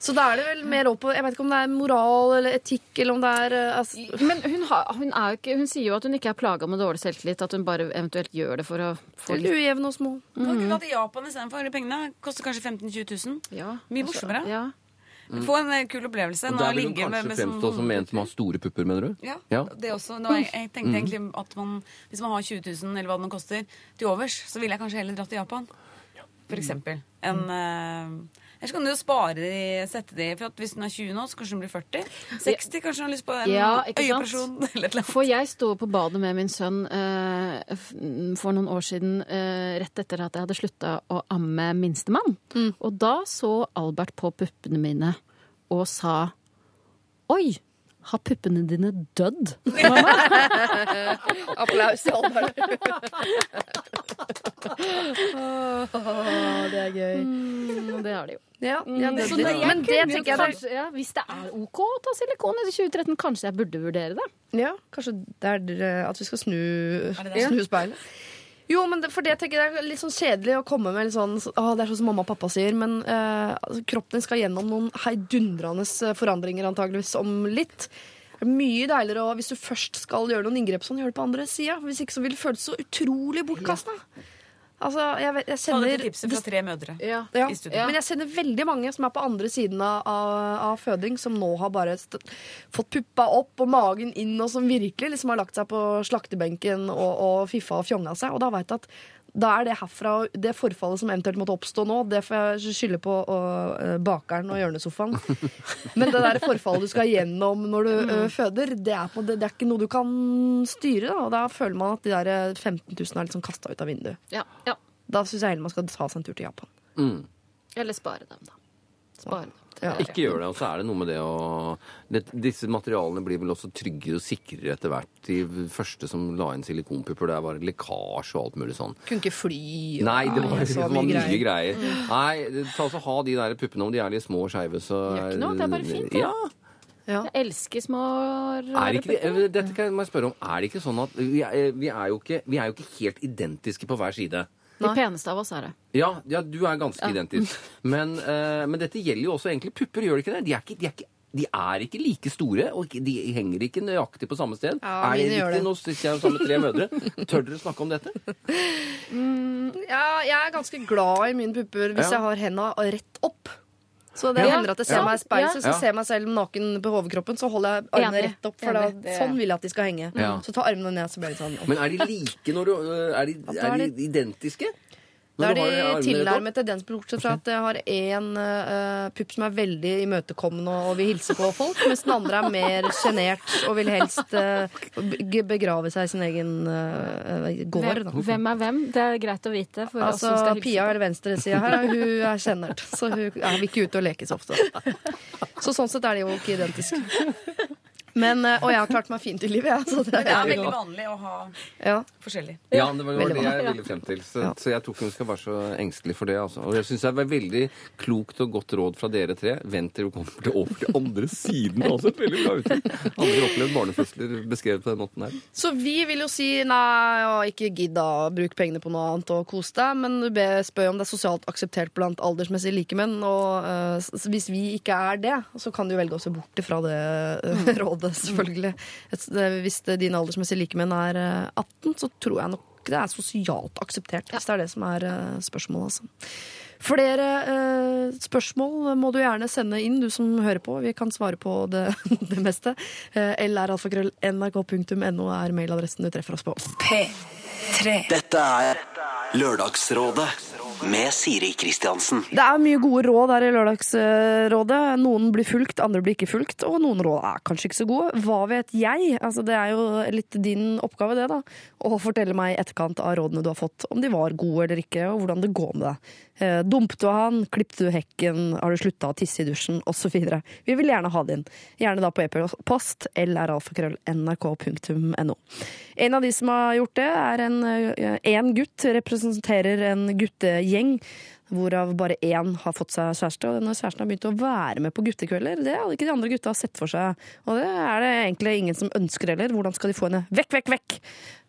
Så da er det vel mer opp på Jeg vet ikke om det er moral eller etikk, eller om det er eh, altså,
Men hun, har, hun, er jo ikke, hun sier jo at hun ikke er plaga med dårlig selvtillit. At hun bare eventuelt gjør det for å få
Litt
Ujevn
ujevne og små.
Kan ikke gå til det i Japan istedenfor? alle Pengene koster kanskje 15 000-20 000.
ja,
Mye
altså,
morsommere.
Ja.
Få en eh, kul opplevelse.
Og der vil hun
kanskje med-
kanskje
med sånn
fremstå som en som har store pupper, mener du?
Ja,
Ja.
det også. Nå, jeg, jeg tenkte egentlig at man, hvis man har 20 000, eller hva det nå koster, til overs, så ville jeg kanskje heller dratt til Japan. For eksempel. En, eh, Eller så kan du jo spare de, sette de For at hvis hun er 20 nå, så kanskje hun blir 40. 60, kanskje hun har lyst på en
Ja,
øyeoperasjon. Eller eller.
For jeg sto på badet med min sønn eh, for noen år siden, eh, rett etter at jeg hadde slutta å amme minstemann. Og da så Albert på puppene mine og sa Oi! Har puppene dine dødd?
Applaus til alle det er gøy.
Mm, det har de jo.
Ja, ja, det,
Så
det,
det,
men det tenker jeg
kanskje, ja, Hvis det er OK å ta silikon i 2013, kanskje jeg burde vurdere det.
Ja, kanskje det er at vi skal snu, snu speilet. Jo, men det, for det tenker jeg er litt sånn kjedelig å komme med litt sånn Å, det er sånn som mamma og pappa sier, men eh, altså, kroppen din skal gjennom noen heidundrende forandringer antageligvis om litt. Det er mye deiligere å, hvis du først skal gjøre noen inngrep, sånn, gjør det på andre sida. Hvis ikke så vil det føles så utrolig bortkasta. Altså, jeg, jeg
Ta
kjenner
dette tipset fra tre mødre.
ja.
i studio.
Men jeg sender veldig mange som er på andre siden av, av, føding, som nå har bare fått puppa opp og magen inn, og som virkelig liksom har lagt seg på slaktebenken og, og fiffa og fjonga seg. Og da vet jeg at da er det herfra Det forfallet som eventuelt måtte oppstå nå, det får jeg skylde på og, eh, bakeren og hjørnesofaen. Men det der forfallet du skal gjennom når du eh, føder, det er, på, det, er ikke noe du kan styre. Da, og da føler man at de der eh, 15 000 er liksom kasta ut av vinduet.
Ja, ja.
Da syns jeg heller man skal ta seg en tur til Japan.
Mm.
Eller spare dem, da. Spare dem.
Ja.
Ikke gjør det. Og så er det noe med det å det, Disse materialene blir vel også tryggere og sikrere etter hvert. De første som la inn silikonpupper, det var lekkasje og alt mulig sånn.
Kunne ikke fly. og-
Nei, det var, det var mye greier. Nei, ta altså ha de der puppene, om de er litt små og skeive, så
Gjør ikke noe, det er bare fint, det.
Ja.
Ja.
Jeg elsker små
Er
rare
ikke, dette kan jeg spørre om. Er det ikke sånn at vi er, vi er, jo, ikke, vi er jo ikke helt identiske på hver side?
De peneste av oss er det.
Ja, ja du er ganske identisk. Men, uh, men dette gjelder jo også egentlig pupper, gjør det ikke det? De er ikke, de er ikke de er ikke like store, og de henger ikke nøyaktig på samme sted.
Ja,
er det riktig? Nå sitter jeg sammen med tre mødre. Tør dere snakke om dette?
Ja, jeg er ganske glad i mine pupper hvis
Ja.
jeg har henda rett opp. Så det
Ja.
hender at jeg ser
Ja.
meg i speilet,
Ja.
så ser jeg meg selv naken på hovedkroppen, så holder jeg armene
Enig.
rett opp, for da, sånn vil jeg at de skal henge.
Ja.
Så ta armene ned, så blir det sånn.
Men er de like når du øh, Er de, er de identiske?
Da er de tilnærmet til den, bortsett fra at jeg har én uh, pupp som er veldig imøtekommende og vil hilse på folk, mens den andre er mer sjenert og vil helst uh, begrave seg i sin egen uh, gård. Da.
Hvem, er hvem? Det er greit å vite. For oss som
Altså,
skal hilse
Pia
på.
er venstresida her, hun er kjennert. Så hun er vil ikke ute og leke så ofte. Så sånn sett er de jo ikke identiske. Men, eh, og jeg har klart meg fint i livet, jeg. Så det
Det er veldig vanlig å ha
ja.
forskjellig.
Ja, det var, det jeg ville frem til. Så,
Ja.
så jeg tror ikke hun skal være så engstelig for det. Altså. Og jeg syns det er veldig klokt og godt råd fra dere tre. Vent til du kommer til over til andre siden. Altså, veldig bra uttrykk. Aldri opplevd barnefødsler beskrevet på den måten her.
Så vi vil jo si nei, og ikke gidd da, bruk pengene på noe annet og kos deg, men du spør om det er sosialt akseptert blant aldersmessige likemenn. Og uh, hvis vi ikke er det, så kan du velge å se bort ifra det uh, rådet, selvfølgelig. Hvis din dine aldersmessige likemenn er eh, 18, så tror jeg nok det er sosialt akseptert, hvis det er det som er eh, spørsmålet, altså. Flere eh, spørsmål må du gjerne sende inn, du som hører på. Vi kan svare på det, det meste. Eh, lralfakrøll.nrk.no er mailadressen du treffer oss på.
P3.
Dette er Lørdagsrådet med Siri Kristiansen.
Det er mye gode råd her i Lørdagsrådet. Noen blir fulgt, andre blir ikke fulgt, og noen råd er kanskje ikke så gode. Hva vet jeg? Altså, det er jo litt din oppgave, det, da. Å fortelle meg i etterkant av rådene du har fått, om de var gode eller ikke, og hvordan det går med deg. Eh, Dumpet du han? Klippet du hekken? Har du slutta å tisse i dusjen? Videre. Vi vil gjerne ha din. Gjerne da på e-post lralfakrøll.nrk.no. En av de som har gjort det, er en, eh, en gutt. Representerer en guttegjeng. Hvorav bare én har fått seg kjæreste, og denne kjæresten har begynt å være med på guttekvelder. Det hadde ikke de andre gutta sett for seg, og det er det egentlig ingen som ønsker heller. Hvordan skal de få henne vekk, vekk, vekk?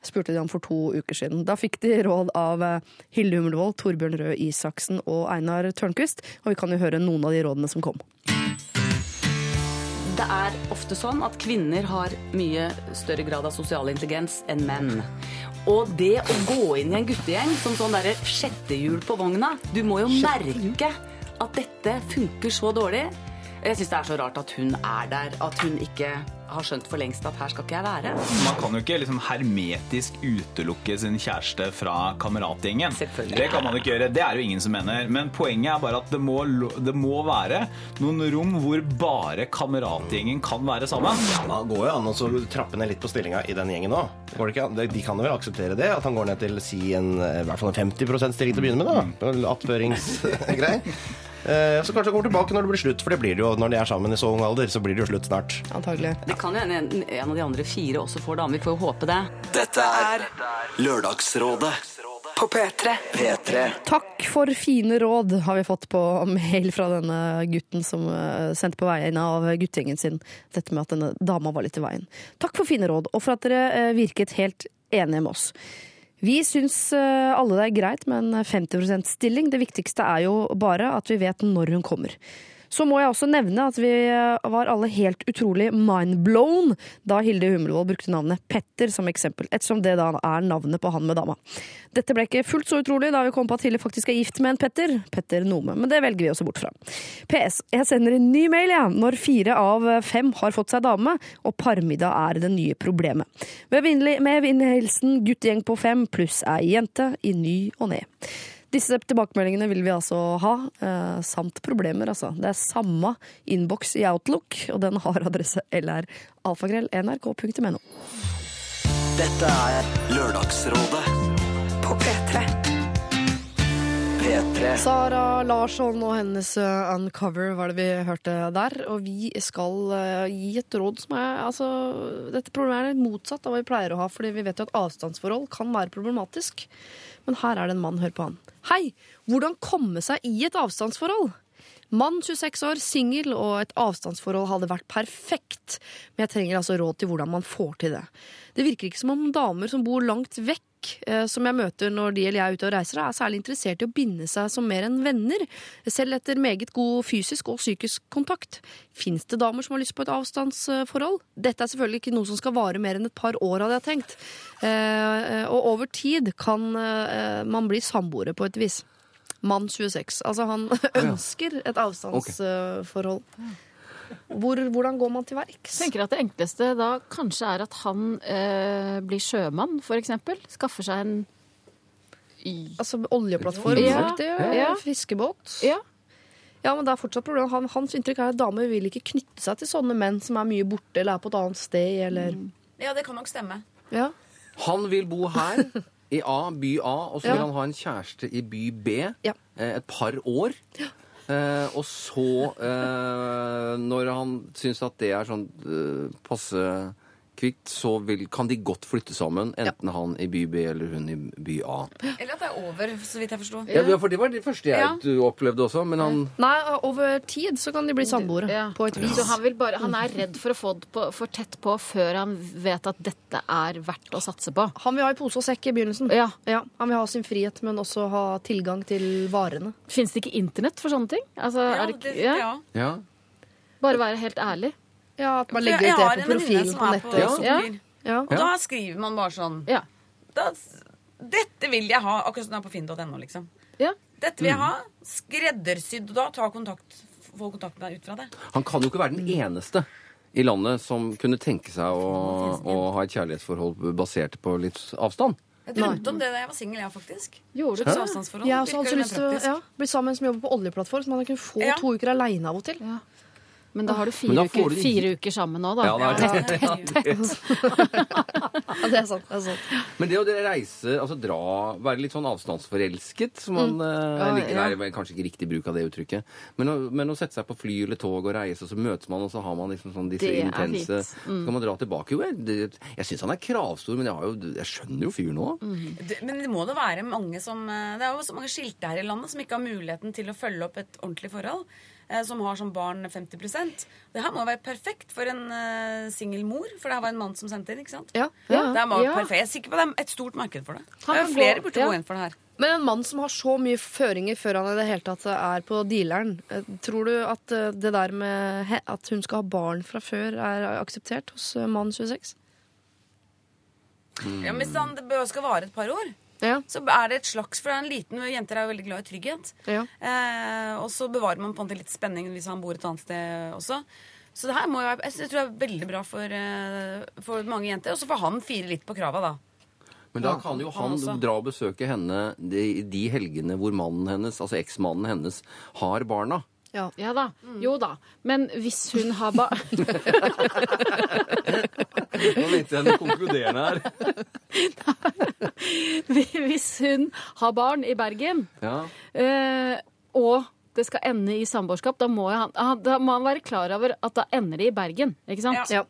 spurte de om for to uker siden. Da fikk de råd av eh, Hilde Hummelvold, Torbjørn Røe Isaksen og Einar Tørnquist, og vi kan jo høre noen av de rådene som kom.
Det er ofte sånn at kvinner har mye større grad av sosial intelligens enn menn. Og det å gå inn i en guttegjeng som sånn derre sjettehjul på vogna Du må jo merke at dette funker så dårlig. Jeg syns det er så rart at hun er der, at hun ikke har skjønt for lengst at her skal ikke jeg være.
Man kan jo ikke liksom hermetisk utelukke sin kjæreste fra kameratgjengen. Det kan man ikke gjøre. Det er jo ingen som mener. Men poenget er bare at det må, det må være noen rom hvor bare kameratgjengen kan være sammen.
Det går jo an å trappe ned litt på stillinga i den gjengen òg. De kan jo vel akseptere det? At han går ned til si en, i hvert fall en 50 stilling til å begynne med? da Attføringsgreier. Eh, Så kanskje kommer tilbake når det blir slutt, for det blir det jo når de er sammen i så ung alder. Så blir det jo slutt snart.
Antagelig.
Det kan jo hende en, en av de andre fire også får dame. Vi får jo håpe det.
Dette er Lørdagsrådet
På P3.
P3.
Takk for fine råd, har vi fått på mail fra denne gutten som eh, sendte på vegne av guttegjengen sin dette med at denne dama var litt i veien. Takk for fine råd, og for at dere eh, virket helt enige med oss. Vi syns eh, alle det er greit med en 50 %-stilling. Det viktigste er jo bare at vi vet når hun kommer. Så må jeg også nevne at vi eh, var alle helt utrolig mindblown da Hilde Hummelvold brukte navnet Petter som eksempel, ettersom det da er navnet på han med dama. Dette ble ikke fullt så utrolig da vi kom på at Hilde faktisk er gift med en Petter, Petter Nome, men det velger vi også bort fra. PS. Jeg sender en ny mail, jeg, når fire av fem har fått seg dame, og parmiddag er det nye problemet. Med vennlig guttegjeng på fem pluss ei jente i ny og ne. Disse tilbakemeldingene vil vi altså ha, eh, samt problemer, altså. Det er samme innboks i Outlook, og den har adresse lralfagrell.nrk.no.
Dette er Lørdagsrådet
På P3.
P3.
Sara Larsson og hennes eh, Uncover var det vi hørte der. Og vi skal eh, gi et råd som er altså, Dette problemet er motsatt av hva vi pleier å ha, fordi vi vet jo at avstandsforhold kan være problematisk. Men her er det en mann. Hør på han. Hei! Hvordan komme seg i et avstandsforhold? Mann 26 år, singel, og et avstandsforhold hadde vært perfekt. Men jeg trenger altså råd til hvordan man får til det. Det virker ikke som om damer som bor langt vekk, folk eh, som jeg møter når de eller jeg er ute og reiser, er særlig interessert i å binde seg som mer enn venner, selv etter meget god fysisk og psykisk kontakt. Fins det damer som har lyst på et avstandsforhold? Dette er selvfølgelig ikke noe som skal vare mer enn et par år, hadde jeg tenkt. Eh, og over tid kan eh, man bli samboere på et vis. Mann 26. Altså, han ønsker et avstandsforhold. Hvor, hvordan går man til verks?
Jeg tenker at Det enkleste da kanskje er at han eh, blir sjømann, f.eks. Skaffer seg en
Altså oljeplattform,
Ja. Ja.
fiskebåt.
Ja.
Ja, men det er fortsatt problem. Han, hans inntrykk er at damer vil ikke knytte seg til sånne menn som er mye borte eller er på et annet sted, eller
Ja, det kan nok stemme.
Ja.
Han vil bo her, i A, by A, og så
Ja.
vil han ha en kjæreste i by B
Ja.
eh, et par år. Eh, og så, eh, når han syns at det er sånn eh, passe kvikt, så vil, kan de godt flytte sammen. Enten han i by B eller hun i by A.
Eller at det er over, så vidt jeg forsto.
Ja, for det var det første jeg
Ja.
opplevde også, men han
Nei, over tid så kan de bli samboere.
Ja.
På et vis.
Så han, vil bare, han er redd for å få det på, for tett på før han vet at dette er verdt å satse på.
Han vil ha i pose og sekk i begynnelsen.
Ja.
Han vil ha sin frihet, men også ha tilgang til varene.
Fins det ikke internett for sånne ting? Altså,
Ja,
er det,
det,
ikke- ja?
ja.
Ja.
Bare være helt ærlig.
Ja, At man legger ut det på profilen på nettet.
på ja.
Ja.
Og da skriver man bare sånn
Ja.
da, Dette vil jeg ha, akkurat som det er på finn.no, liksom.
Ja.
Dette vil jeg ha. Skreddersydd. Og da ta kontakt, få kontakt med deg ut fra det.
Han kan jo ikke være den eneste i landet som kunne tenke seg å, å ha et kjærlighetsforhold basert på litt avstand.
Jeg drømte om det da jeg var singel, jeg, faktisk.
Gjorde du det?
Ja, også så
Virker
lyst til å ja, bli sammen med en som jobber på oljeplattform, så man kunne få
Ja.
to uker aleine av og til.
Ja. Men da har du fire, uker,
du-
fire uker sammen nå, da.
Ja, det er tett,
Ja, det er sant. Det er sant.
Men det å reise, altså dra, være litt sånn avstandsforelsket, som man mm.
Ja,
liker,
ja.
det er kanskje ikke riktig bruk av det uttrykket, men å, men å sette seg på fly eller tog og reise, og så møtes man, og så har man liksom sånn disse
Det
intense
fint.
Så kan man dra tilbake. Jo, jeg, det, jeg syns han er kravstor, men jeg, har jo, jeg skjønner jo fyren òg.
Det- Men det må da være mange som eh, Det er jo så mange skilte her i landet som ikke har muligheten til å følge opp et ordentlig forhold. Eh, Som har som barn 50% Det her må være perfekt for en uh, singel mor, for det her var en mann som sendte inn. ikke sant?
Ja.
Ja.
Det er
Ja.
perfekt. Jeg er sikker på det er et stort marked for det.
Han
Eh,
kan
Flere
gå-
burde
ja.
gå inn for det her.
Men en mann som har så mye føringer før han i det hele tatt er på dealeren, eh, tror du at eh, det der med he- at hun skal ha barn fra før, er akseptert hos eh, mann 26?
Ja, men Hvis han, det skal vare et par år,
Ja.
så er det et slags For det er en liten jenter er jo veldig glad i trygghet.
Ja.
Eh, og så bevarer man på en måte litt spenning hvis han bor et annet sted også. Så det her må jo være, jeg tror det er veldig bra for, eh, for mange jenter. Og så får han fire litt på krava, da.
Men da kan jo
han
han dra og besøke henne de, de helgene hvor mannen hennes, altså eksmannen hennes, har barna.
Ja.
Ja da. Jo da. Men hvis hun har barn
Nå venter jeg noe konkluderende her.
Hvis hun har barn i Bergen,
Ja.
eh, og det skal ende i samboerskap, da må, han, da må han være klar over at da ender det i Bergen. Ikke sant?
ja.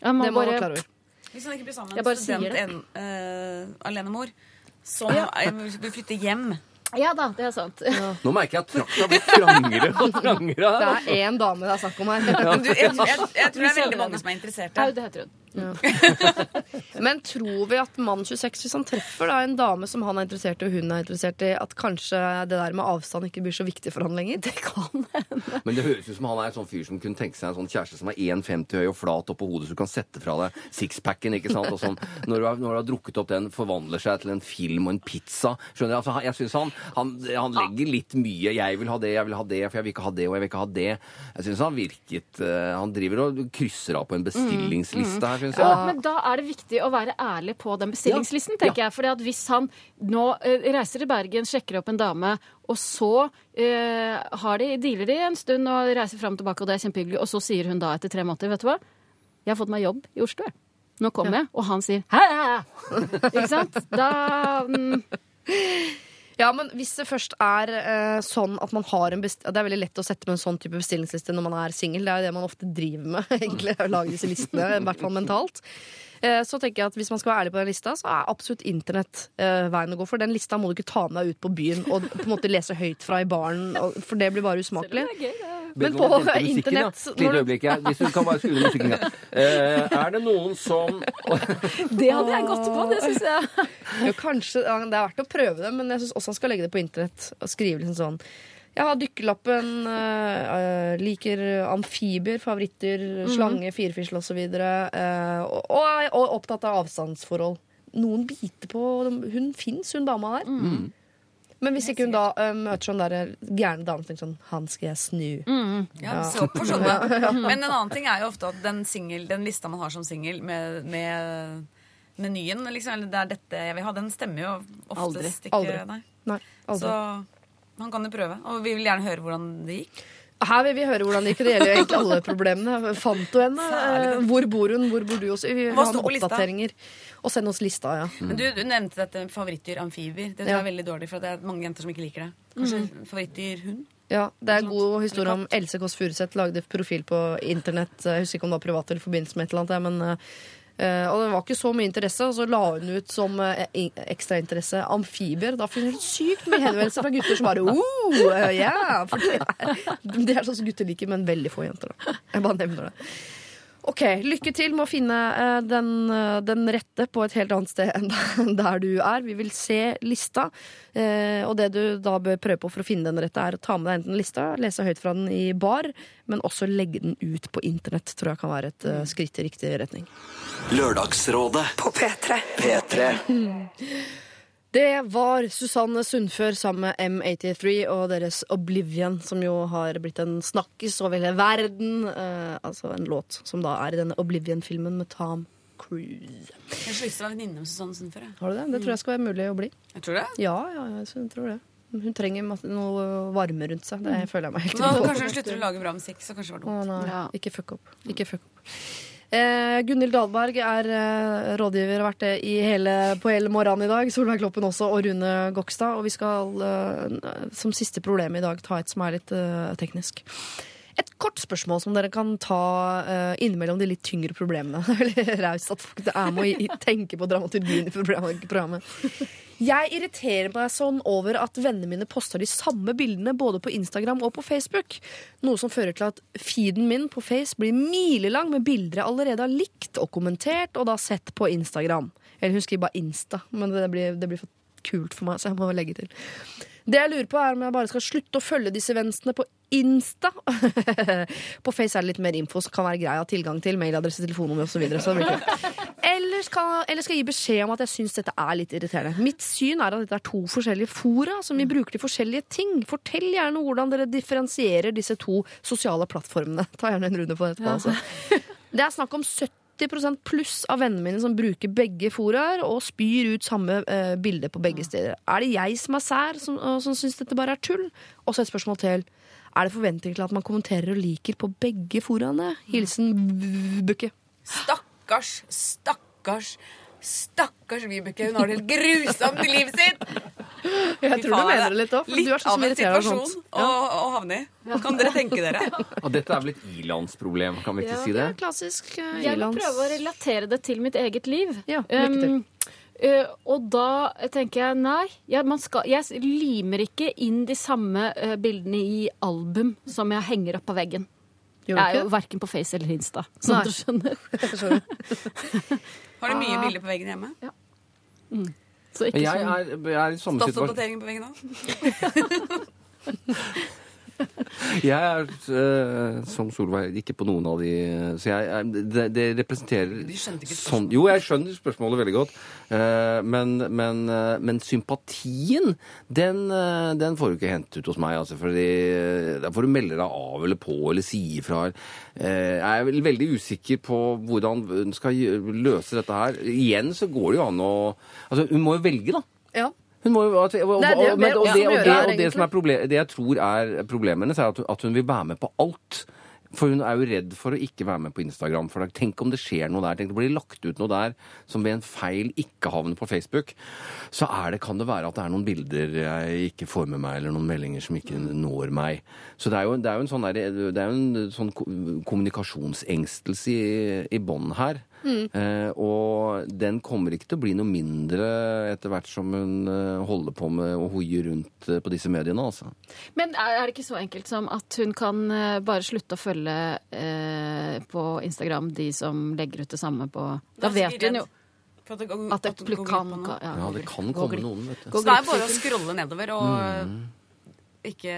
Det må
han
være klar over.
Hvis han ikke blir sammen med en student, en, uh, alenemor, som ja. vil flytte hjem
Ja da, det er sant.
Nå merker jeg at trakta blir trangere og trangere.
Det er én dame det er snakk om her.
Du, jeg, jeg, jeg, tror det er veldig mange som er interessert.
Her. Ja, det heter hun.
Men tror vi at mann 26, hvis han treffer da, en dame som han er interessert i, og hun er interessert i, at kanskje det der med avstand ikke blir så viktig for han lenger? Det kan hende.
Men det høres ut som han er en sånn fyr som kunne tenke seg en sånn kjæreste som er 1,50 høy og flat oppå hodet, så du kan sette fra deg sixpacken. ikke sant? Og sånn, når, du har, når du har drukket opp den, forvandler seg til en film og en pizza. Skjønner du? Altså, jeg synes han, han, han legger litt mye 'jeg vil ha det, jeg vil ha det, for jeg vil ikke ha det, og jeg vil ikke ha det'. Jeg syns han virket eh, Han driver og krysser av på en bestillingsliste her, syns jeg.
Ja, men da er det viktig å være ærlig på den bestillingslisten, tenker jeg. Fordi at hvis han nå eh, reiser til Bergen, sjekker opp en dame, og så eh, har de, dealer de en stund og reiser fram og tilbake, og det er kjempehyggelig, og så sier hun da etter tre måneder, vet du hva, jeg har fått meg jobb i Oslo, jeg. Nå kommer jeg, og han sier hæ? Ikke sant? Da mm,
Ja, men hvis det først er eh, sånn at man har en best Det er veldig lett å sette med en sånn type bestillingsliste når man er singel. Det er jo det man ofte driver med, egentlig, å lage disse listene, i hvert fall mentalt. Eh, så tenker jeg at hvis man skal være ærlig på den lista, så er absolutt internett eh, veien å gå. For den lista må du ikke ta med deg ut på byen og på en måte lese høyt fra i baren, og, for det blir bare usmakelig. Men på internett,
Et lite øyeblikk, ja. Hvis du kan bare skru ned musikken. Ja. Eh, er det noen som
Det hadde jeg gått på, det syns jeg.
Jo, kanskje, Det er verdt å prøve det, men jeg syns også han skal legge det på internett og skrive liksom sånn Jeg har dykkerlappen, øh, liker amfibier, favoritter, slange, firfisle osv. Uh, og, og er og opptatt av avstandsforhold. Noen biter på Hun fins, hun dama der. Men hvis ikke hun da øh, møter sånn der gærne dame som tenker sånn Han skal jeg snu.
Ja, ja. Så for sånne. Men en annen ting er jo ofte at den, single, den lista man har som singel med, med menyen, liksom, eller det er dette jeg vil ha, den stemmer jo oftest ikke.
Aldri.
Nei.
Nei, aldri.
Så han kan jo prøve. Og vi vil gjerne høre hvordan det gikk.
Her vil vi høre hvordan det gikk. Det gjelder jo egentlig alle problemene. Fant du henne? Hvor bor hun? Hvor bor du? Også? Vi vil ha oppdateringer. Og send oss lista, ja.
Men du, du nevnte dette favorittdyr amfibier. Det tror jeg er veldig dårlig, for det er mange jenter som ikke liker det. Kanskje favorittdyr hund?
Ja, Det er en god historie om Else Kåss Furuseth lagde profil på internett. Jeg husker ikke om det var privat eller forbindelse med et eller annet. Men, eh, og det var ikke så mye interesse, og så la hun ut som eh, ekstrainteresse amfibier. Da finner hun sykt mye henvendelser fra gutter som bare oh, eh, ja, for det er, det er sånn som gutter liker, men veldig få jenter. Da. Jeg bare nevner det. Ok, Lykke til med å finne eh, den, eh, den rette på et helt annet sted enn der du er. Vi vil se lista. Eh, og det du da bør prøve på for å finne den rette, er å ta med deg enten lista, lese høyt fra den i bar, men også legge den ut på internett. Tror jeg kan være et skritt i riktig retning.
Lørdagsrådet
På P3.
P3
Det var Susanne Sundfør sammen med M83 og deres Oblivion, som jo har blitt en snakkis over hele verden. Eh, altså en låt som da er i denne Oblivion-filmen med Tom Cruise.
Jeg har så lyst til å være venninne med Susanne Sundfør.
Har du det? Det tror jeg skal være mulig å bli.
Jeg tror det.
Ja, ja, jeg tror det. Hun trenger noe varme rundt seg. Det føler jeg meg helt
Nå, kanskje hun slutter å lage bra musikk, så kanskje det var
Å,
dumt.
nei,
Ja.
ikke fuck opp. Ikke fuck opp. Eh, Gunhild Dahlberg er eh, rådgiver, har vært det hele, på hele morgenen i dag. Solveig Kloppen også, og Rune Gokstad. Og vi skal eh, som siste problem i dag ta et som er litt eh, teknisk. Et kort spørsmål som dere kan ta uh, innimellom de litt tyngre problemene. Det er veldig raust at folk er med å tenke på dramaturgien i programmet. Jeg irriterer meg sånn over at vennene mine poster de samme bildene både på Instagram og på Facebook. Noe som fører til at feeden min på Face blir milelang med bilder jeg allerede har likt og kommentert, og da sett på Instagram. Eller hun skriver bare Insta, men det blir, det blir for kult for meg, så jeg må legge til. Det jeg lurer på er om jeg bare skal slutte å følge disse venstrene på Insta. på Face er det litt mer info som kan være grei å ha tilgang til. Mailadresse, telefonnummer osv. Eller skal, eller skal jeg gi beskjed om at jeg syns dette er litt irriterende. Mitt syn er at dette er to forskjellige fora som vi bruker til forskjellige ting. Fortell gjerne hvordan dere differensierer disse to sosiale plattformene. Ta gjerne en runde på det etterpå. Altså. Det er snakk om 70 pluss av vennene mine som bruker begge foraer og spyr ut samme eh, bilde på begge steder. Er det jeg som er sær, som, som syns dette bare er tull? Og så et spørsmål til. Er det forventning til at man kommenterer og liker på begge foraene? Hilsen Bukke.
Stakkars, stakkars, stakkars Vibeke. Hun har det helt grusomt i livet sitt!
Jeg tror du mener det litt òg, for du er sånn som
av en situasjon å, å havne i. Kan dere tenke dere?
Og dette er vel et ilandsproblem, kan vi ikke si det?
Klassisk uh,
Jeg vil
ilands.
prøve å relatere det til mitt eget liv.
Ja, lykke til.
Um, Uh, og da tenker jeg nei, ja, man skal, jeg limer ikke inn de samme uh, bildene i album som jeg henger opp på veggen. Jeg er jo verken på Face eller Insta, som
Nei.
du skjønner.
Har du mye bilder på veggen hjemme? Ja.
Så ikke
Jeg
sånn.
er, jeg er i samme situasjon.
Stoffoppdatering på veggen òg?
Jeg er uh, som Solveig ikke på noen av de Så jeg det, det representerer
Du skjønte ikke
sånn, Jo, jeg skjønner spørsmålet veldig godt. Uh, men, men, uh, men sympatien, den, den får du ikke hentet ut hos meg. Altså, fordi Da får du melde deg av eller på eller si ifra. Jeg er vel veldig usikker på hvordan hun skal løse dette her. Igjen så går det jo an å Altså, hun må jo velge, da.
Ja.
Hun må jo, og,
det som
er problem, det jeg tror er problemet hennes, er at, at hun vil være med på alt. For hun er jo redd for å ikke være med på Instagram. For tenk om det skjer noe der. Tenk det blir lagt ut noe der som ved en feil ikke havner på Facebook. Så det, kan det være at det er noen bilder jeg ikke får med meg, eller noen meldinger som ikke når meg. Så det er jo, det er jo en sånn, der, det er jo en sånn kommunikasjonsengstelse i, i bånn her. Eh, og den kommer ikke til å bli noe mindre etter hvert som hun eh, holder på med å hoie rundt eh, på disse mediene, altså.
Men er det ikke så enkelt som at hun kan bare slutte å følge eh, på Instagram de som legger ut det samme på Da vet hun jo
at det, går-
at det
at det går
kan, ja,
Ja, det kan
gå
komme noen, vet du.
Så det er bare å scrolle nedover og ikke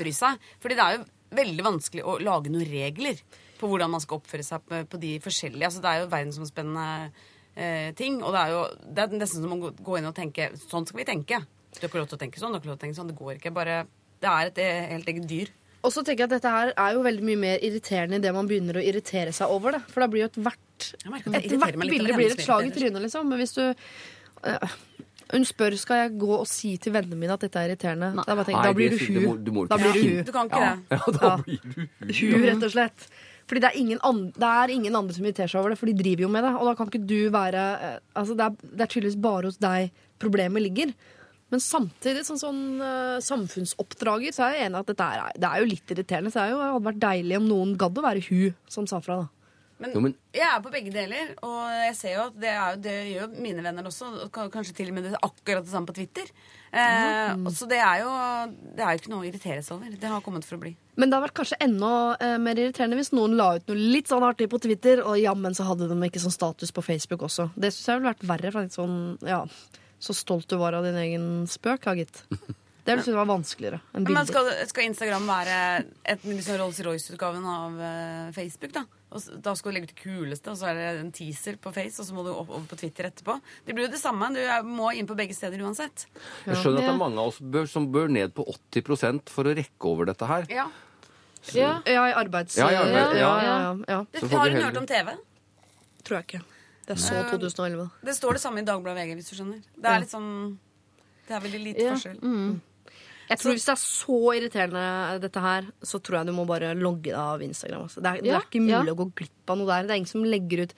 bry seg. Fordi det er jo veldig vanskelig å lage noen regler på hvordan man skal oppføre seg på, på de forskjellige Altså det er jo verdensomspennende eh, ting. Og det er jo det er nesten som å gå- inn og tenke Sånn skal vi tenke. Du har ikke lov til å tenke sånn, du har ikke lov til å tenke sånn. Det går ikke. Bare Det er et eh, helt eget dyr.
Og så tenker jeg at dette her er jo veldig mye mer irriterende idet man begynner å irritere seg over det. For da blir jo ethvert et hvert
meg litt
bilde blir et slag i trynet, liksom. Men hvis du øh, Hun spør skal jeg gå og si til vennene mine at dette er irriterende. Da, bare tenker,
Nei,
da blir du hu.
Du, må- du må
da blir du hu.
Du kan ikke det.
Ja, da
Ja.
blir du
Hu, rett og slett. Fordi det er, ingen andre, det er ingen andre som irriterer seg over det, for de driver jo med det. Og da kan ikke du være eh, Altså, det er, det er tydeligvis bare hos deg problemet ligger. Men samtidig, som sånn eh, samfunnsoppdrager, så er jeg enig at dette er, det er jo litt irriterende. Så det er jo, det hadde vært deilig om noen gadd å være hu, som Safra, da.
Men,
Jo, men-
jeg er på begge deler, og jeg ser jo at det, er, jo- det gjør jo mine venner også. og Kanskje til og med det akkurat det samme på Twitter. Eh, mm. Så det er jo det er jo ikke noe å irritere seg over. Det har kommet for å bli.
Men det hadde vært kanskje enda eh, mer irriterende hvis noen la ut noe litt sånn artig på Twitter, og jammen så hadde de ikke sånn status på Facebook også. Det syns jeg ville vært verre. For litt sånn, ja, Så stolt du var av din egen spøk, ja, gitt. Det synes jeg var vanskeligere enn
Men skal, skal Instagram være et liksom Rolls-Royce-utgaven av uh, Facebook, da? Og da skal du legge ut det kuleste, og så er det en teaser på Face, og så må du opp, over på Twitter etterpå. Det blir jo det samme. Du må inn på begge steder uansett.
Jeg skjønner at det er mange av oss bør, som bør ned på 80% for å rekke over dette her.
Ja.
Ja.
Ja, i arbeids...
Ja, i arbeid,
ja,
ja.
ja, ja, ja.
Det, har hun hørt om TV?
Tror jeg ikke. Det er så 2011.
Det står det samme i Dagbladet VG, hvis du skjønner. Det er litt sånn Det er veldig lite
Ja.
forskjell.
Jeg tror Hvis det er så irriterende, dette her, så tror jeg du må bare logge deg av Instagram. Altså. Det, er, det er ikke mulig
ja.
å gå glipp av noe der. Det er ingen som legger ut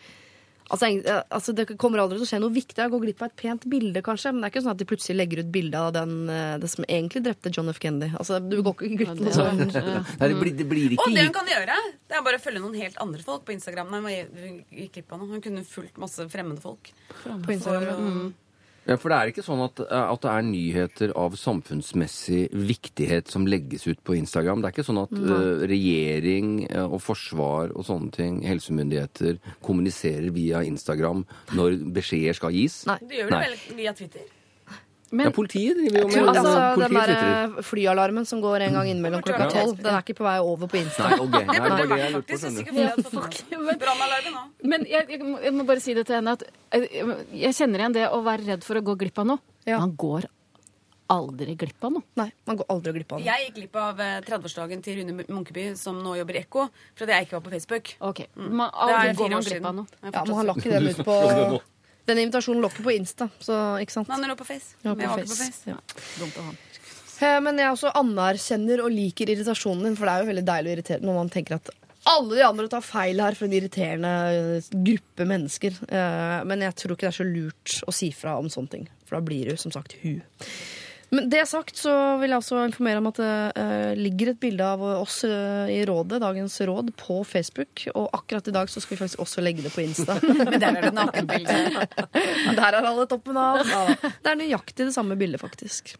Altså, eh, altså Det kommer aldri til å skje noe viktig. Jeg Gå glipp av et pent bilde, kanskje. Men det er ikke sånn at de plutselig legger ut bilde av den, eh, det som egentlig drepte John F. Kennedy. Altså, Du går ikke glipp av noe sånt.
Nei, det, blir, det blir ikke
Og det hun kan gjøre, det er bare å følge noen helt andre folk på Instagram. Nei, hun gikk glipp av noe. Hun kunne fulgt masse fremmede folk.
På Instagram.
For å-
Ja, for det er ikke sånn at, at det er nyheter av samfunnsmessig viktighet som legges ut på Instagram. Det er ikke sånn at uh, regjering eh, og forsvar og sånne ting, helsemyndigheter, kommuniserer via Instagram når beskjeder skal gis.
Nei.
Du gjør det vel via Twitter?
Men
Ja, politiet driver jo med
Altså, den
politiet twitterer.
der flyalarmen som går en gang innimellom klokka tolv, den er ikke på vei over på Insta.
Nei, ok. Nei,
Det
det
burde
jeg lurt på.
Er
skjønner du.
Men jeg, jeg, må, bare si det til henne at eh, jeg kjenner igjen det å være redd for å gå glipp av noe.
Ja.
Man går aldri glipp av noe.
Nei, man går aldri glipp av noe.
Jeg gikk glipp av eh, 30-årsdagen til Rune Munkeby, som nå jobber i Ekko, fordi jeg ikke var på Facebook.
Ok, man, Aldri går man glipp av noe.
Ja,
man
har lagt det ut på Den invitasjonen lå ikke på Insta, så ikke sant?
Nei, den nå på Face. Lå
på Face.
Face.
Ja.
Dumt å han.
Eh, Men jeg også anerkjenner og liker irritasjonen din, for det er jo veldig deilig å irritere når man tenker at alle de andre tar feil her for en irriterende eh, gruppe mennesker. Eh, Men jeg tror ikke det er så lurt å si fra om sånne ting, for da blir du som sagt hu. Men det sagt så vil jeg også informere om at det eh, ligger et bilde av oss eh, i rådet, dagens råd, på Facebook. Og akkurat i dag så skal vi faktisk også legge det på Insta.
Men der er det nakenbildet.
Der er alle toppen av. Ja, det er nøyaktig det samme bildet, faktisk.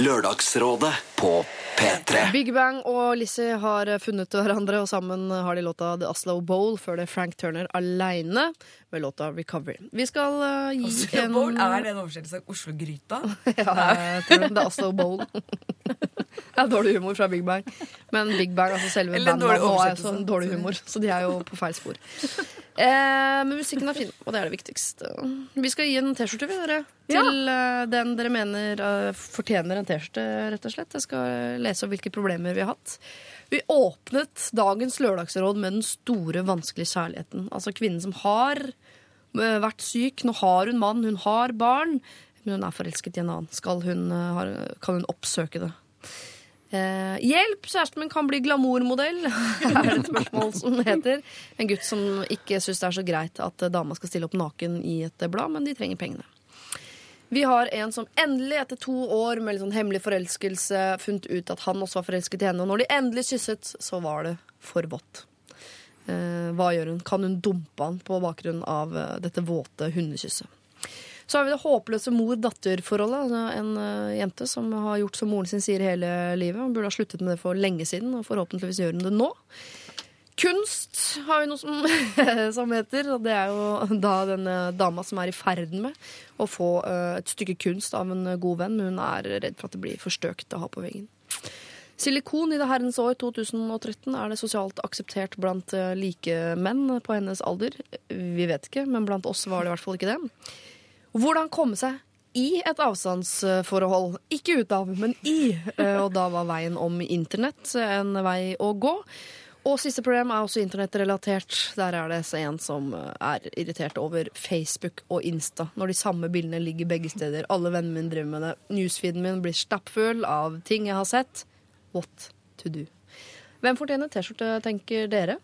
Lørdagsrådet på P3.
Big Bang og Lizzie har funnet hverandre, og sammen har de låta The Oslo Bowl før det er Frank Turner aleine med låta Recovery. Vi skal uh, gi
Oslo
en
Bowl, er det en oversettelse av Oslo-gryta?
Ja, jeg tror det. er Oslo Bowl. Det er dårlig humor fra Big Bang. Men Big Bang, altså selve bandet, nå er sånn dårlig humor. Så de er jo på feil spor. Eh, men musikken er fin, og det er det viktigste. Vi skal gi en T-skjorte, dere. Til eh, den dere mener uh, fortjener en T-skjorte, rett og slett. Jeg skal lese opp hvilke problemer vi har hatt. Vi åpnet dagens lørdagsråd med den store, vanskelige kjærligheten. Altså kvinnen som har eh, vært syk. Nå har hun mann, hun har barn, men hun er forelsket i en annen. Hun, eh, kan hun oppsøke det? Eh, hjelp! Kjæresten min kan bli glamourmodell, er det et spørsmål som heter. En gutt som ikke syns det er så greit at dama skal stille opp naken i et blad, men de trenger pengene. Vi har en som endelig, etter to år med litt sånn hemmelig forelskelse, funnet ut at han også var forelsket i henne. Og når de endelig kysset, så var det for vått. Eh, hva gjør hun? Kan hun dumpe han på bakgrunn av eh, dette våte hundekysset? Så har vi det håpløse mor-datter-forholdet. Altså en eh, jente som har gjort som moren sin sier hele livet. Hun burde ha sluttet med det for lenge siden, og forhåpentligvis gjør hun det nå. Kunst har vi noe som, som heter, og det er jo da denne dama som er i ferden med å få eh, et stykke kunst av en god venn, men hun er redd for at det blir for støkt å ha på veggen. Silikon i det herrens år 2013 er det sosialt akseptert blant eh, like menn på hennes alder. Vi vet ikke, men blant oss var det i hvert fall ikke det. Hvordan komme seg i et avstandsforhold. Ikke ut av, men i. Eh, Og da var veien om internett en vei å gå. Og siste problem er også internettrelatert. Der er det en som eh, er irritert over Facebook og Insta. Når de samme bildene ligger begge steder. Alle vennene mine driver med det. Newsfeeden min blir stappfull av ting jeg har sett. What to do? Hvem fortjener T-skjorte, tenker dere?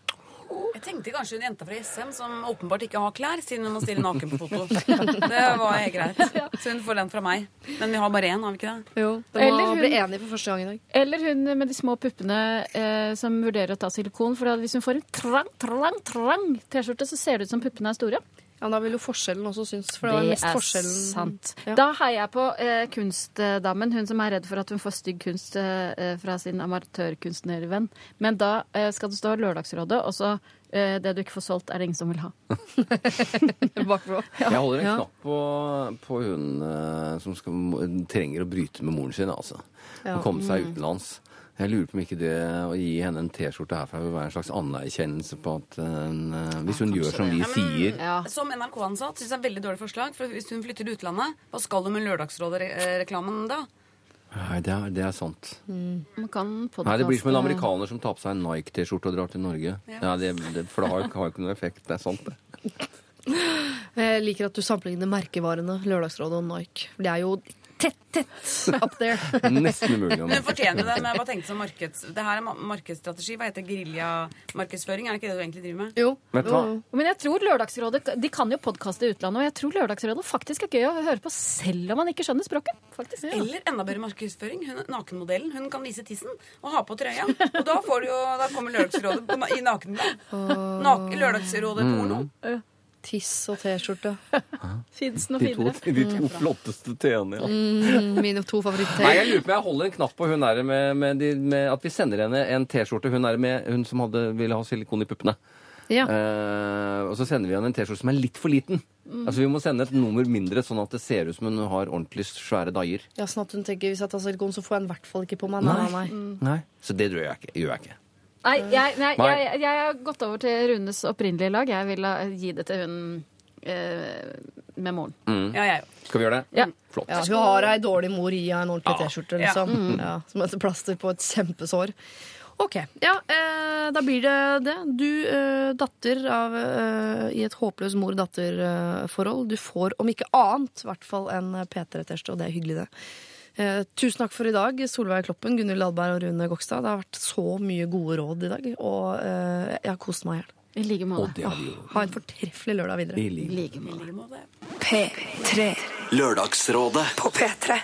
Jeg tenkte kanskje en jente fra SM som åpenbart ikke har klær, siden hun må stille naken på foto. Det var helt greit. Så hun får den fra meg. Men vi har bare én, har vi ikke det?
Jo.
Eller
må
hun-
bli enige for første gang i dag.
Eller hun med de små puppene eh, som vurderer å ta silikon. For hvis hun får en trang, trang, trang T-skjorte, så ser det ut som puppene er store.
Ja, Da vil jo forskjellen også synes. For det var mest forskjellen.
sant.
Ja.
Da heier jeg på eh, kunstdamen, hun som er redd for at hun får stygg kunst eh, fra sin amatørkunstnervenn. Men da eh, skal det stå Lørdagsrådet, og så eh, det du ikke får solgt, er det ingen som vil ha.
Bakpå.
Jeg holder en
Ja.
knapp på, på hun eh, som skal, trenger å bryte med moren sin, altså.
Ja.
Å komme seg
Mm.
utenlands. Jeg lurer på om ikke det å gi henne en T-skjorte herfra vil være en slags anerkjennelse på at eh, Hvis hun gjør som vi
Ja, men,
sier
Som NRK-ansatt syns jeg er et veldig dårlig forslag. For hvis hun flytter til utlandet, hva skal hun med Lørdagsrådet-reklamen da?
Nei, det er, det er sant.
Man kan
Nei, Det blir som en amerikaner som tar på seg en Nike-T-skjorte og drar til Norge.
Ja.
Ja, det, det, For det har, har ikke noe effekt. Det er sant, det.
Jeg liker at du sammenligner merkevarene Lørdagsrådet og Nike. Det er jo tett, tett up there.
Nesten umulig
Men fortjener det, men jeg bare tenkte som markeds... Det her er markedsstrategi. Hva heter geriljamarkedsføring? Er det ikke det du egentlig driver med?
Jo.
Vet du hva?
Men jeg tror Lørdagsrådet De kan jo podkaste i utlandet, og jeg tror Lørdagsrådet faktisk er gøy å høre på selv om man ikke skjønner språket. Faktisk.
Eller enda bedre markedsføring. Hun, nakenmodellen. Hun kan vise tissen og ha på trøya. Og da, får du jo, da kommer Lørdagsrådet på, i nakenblad. Nak Lørdagsrådet porno.
Tiss og T-skjorte.
Fins noe
De to,
finere.
de to flotteste T-ene, ja.
Mm, mine to
Nei, jeg lurer på om jeg holder en knapp på hun der med, med, de, med at vi sender henne en T-skjorte. Hun er med hun som hadde, ville ha silikon i puppene.
Ja.
Uh, og så sender vi henne en T-skjorte som er litt for liten. Altså Vi må sende et nummer mindre, sånn at det ser ut som hun har ordentlig svære daier.
ja, sånn at hun tenker hvis jeg tar silikon, så får jeg den i hvert fall ikke på meg. Nei, nei, nei.
Nei. Så det gjør jeg ikke. Gjør jeg ikke.
Nei, jeg, nei,
Nei.
jeg, jeg har gått over til Runes opprinnelige lag. Jeg vil ha- gi det til hun eh, med moren.
Ja, jeg òg.
Skal vi gjøre det?
Ja.
Flott.
Ja, hun har ei dårlig mor i en ordentlig
Ja.
T-skjorte,
Ja.
liksom. Ja, som et plaster på et kjempesår. OK. Ja, eh, da blir det det. Du, eh, datter av eh, i et håpløst mor-datter-forhold, du får om ikke annet i hvert fall en P3-T-skjorte, og det er hyggelig, det. Eh, tusen takk for i dag, Solveig Kloppen, Gunhild Adberg og Rune Gokstad. Det har vært så mye gode råd i dag, og eh, jeg har kost meg i hjel.
I like måte.
Ha en fortreffelig lørdag videre.
I like.
I like måte.
P3
Lørdagsrådet
på P3.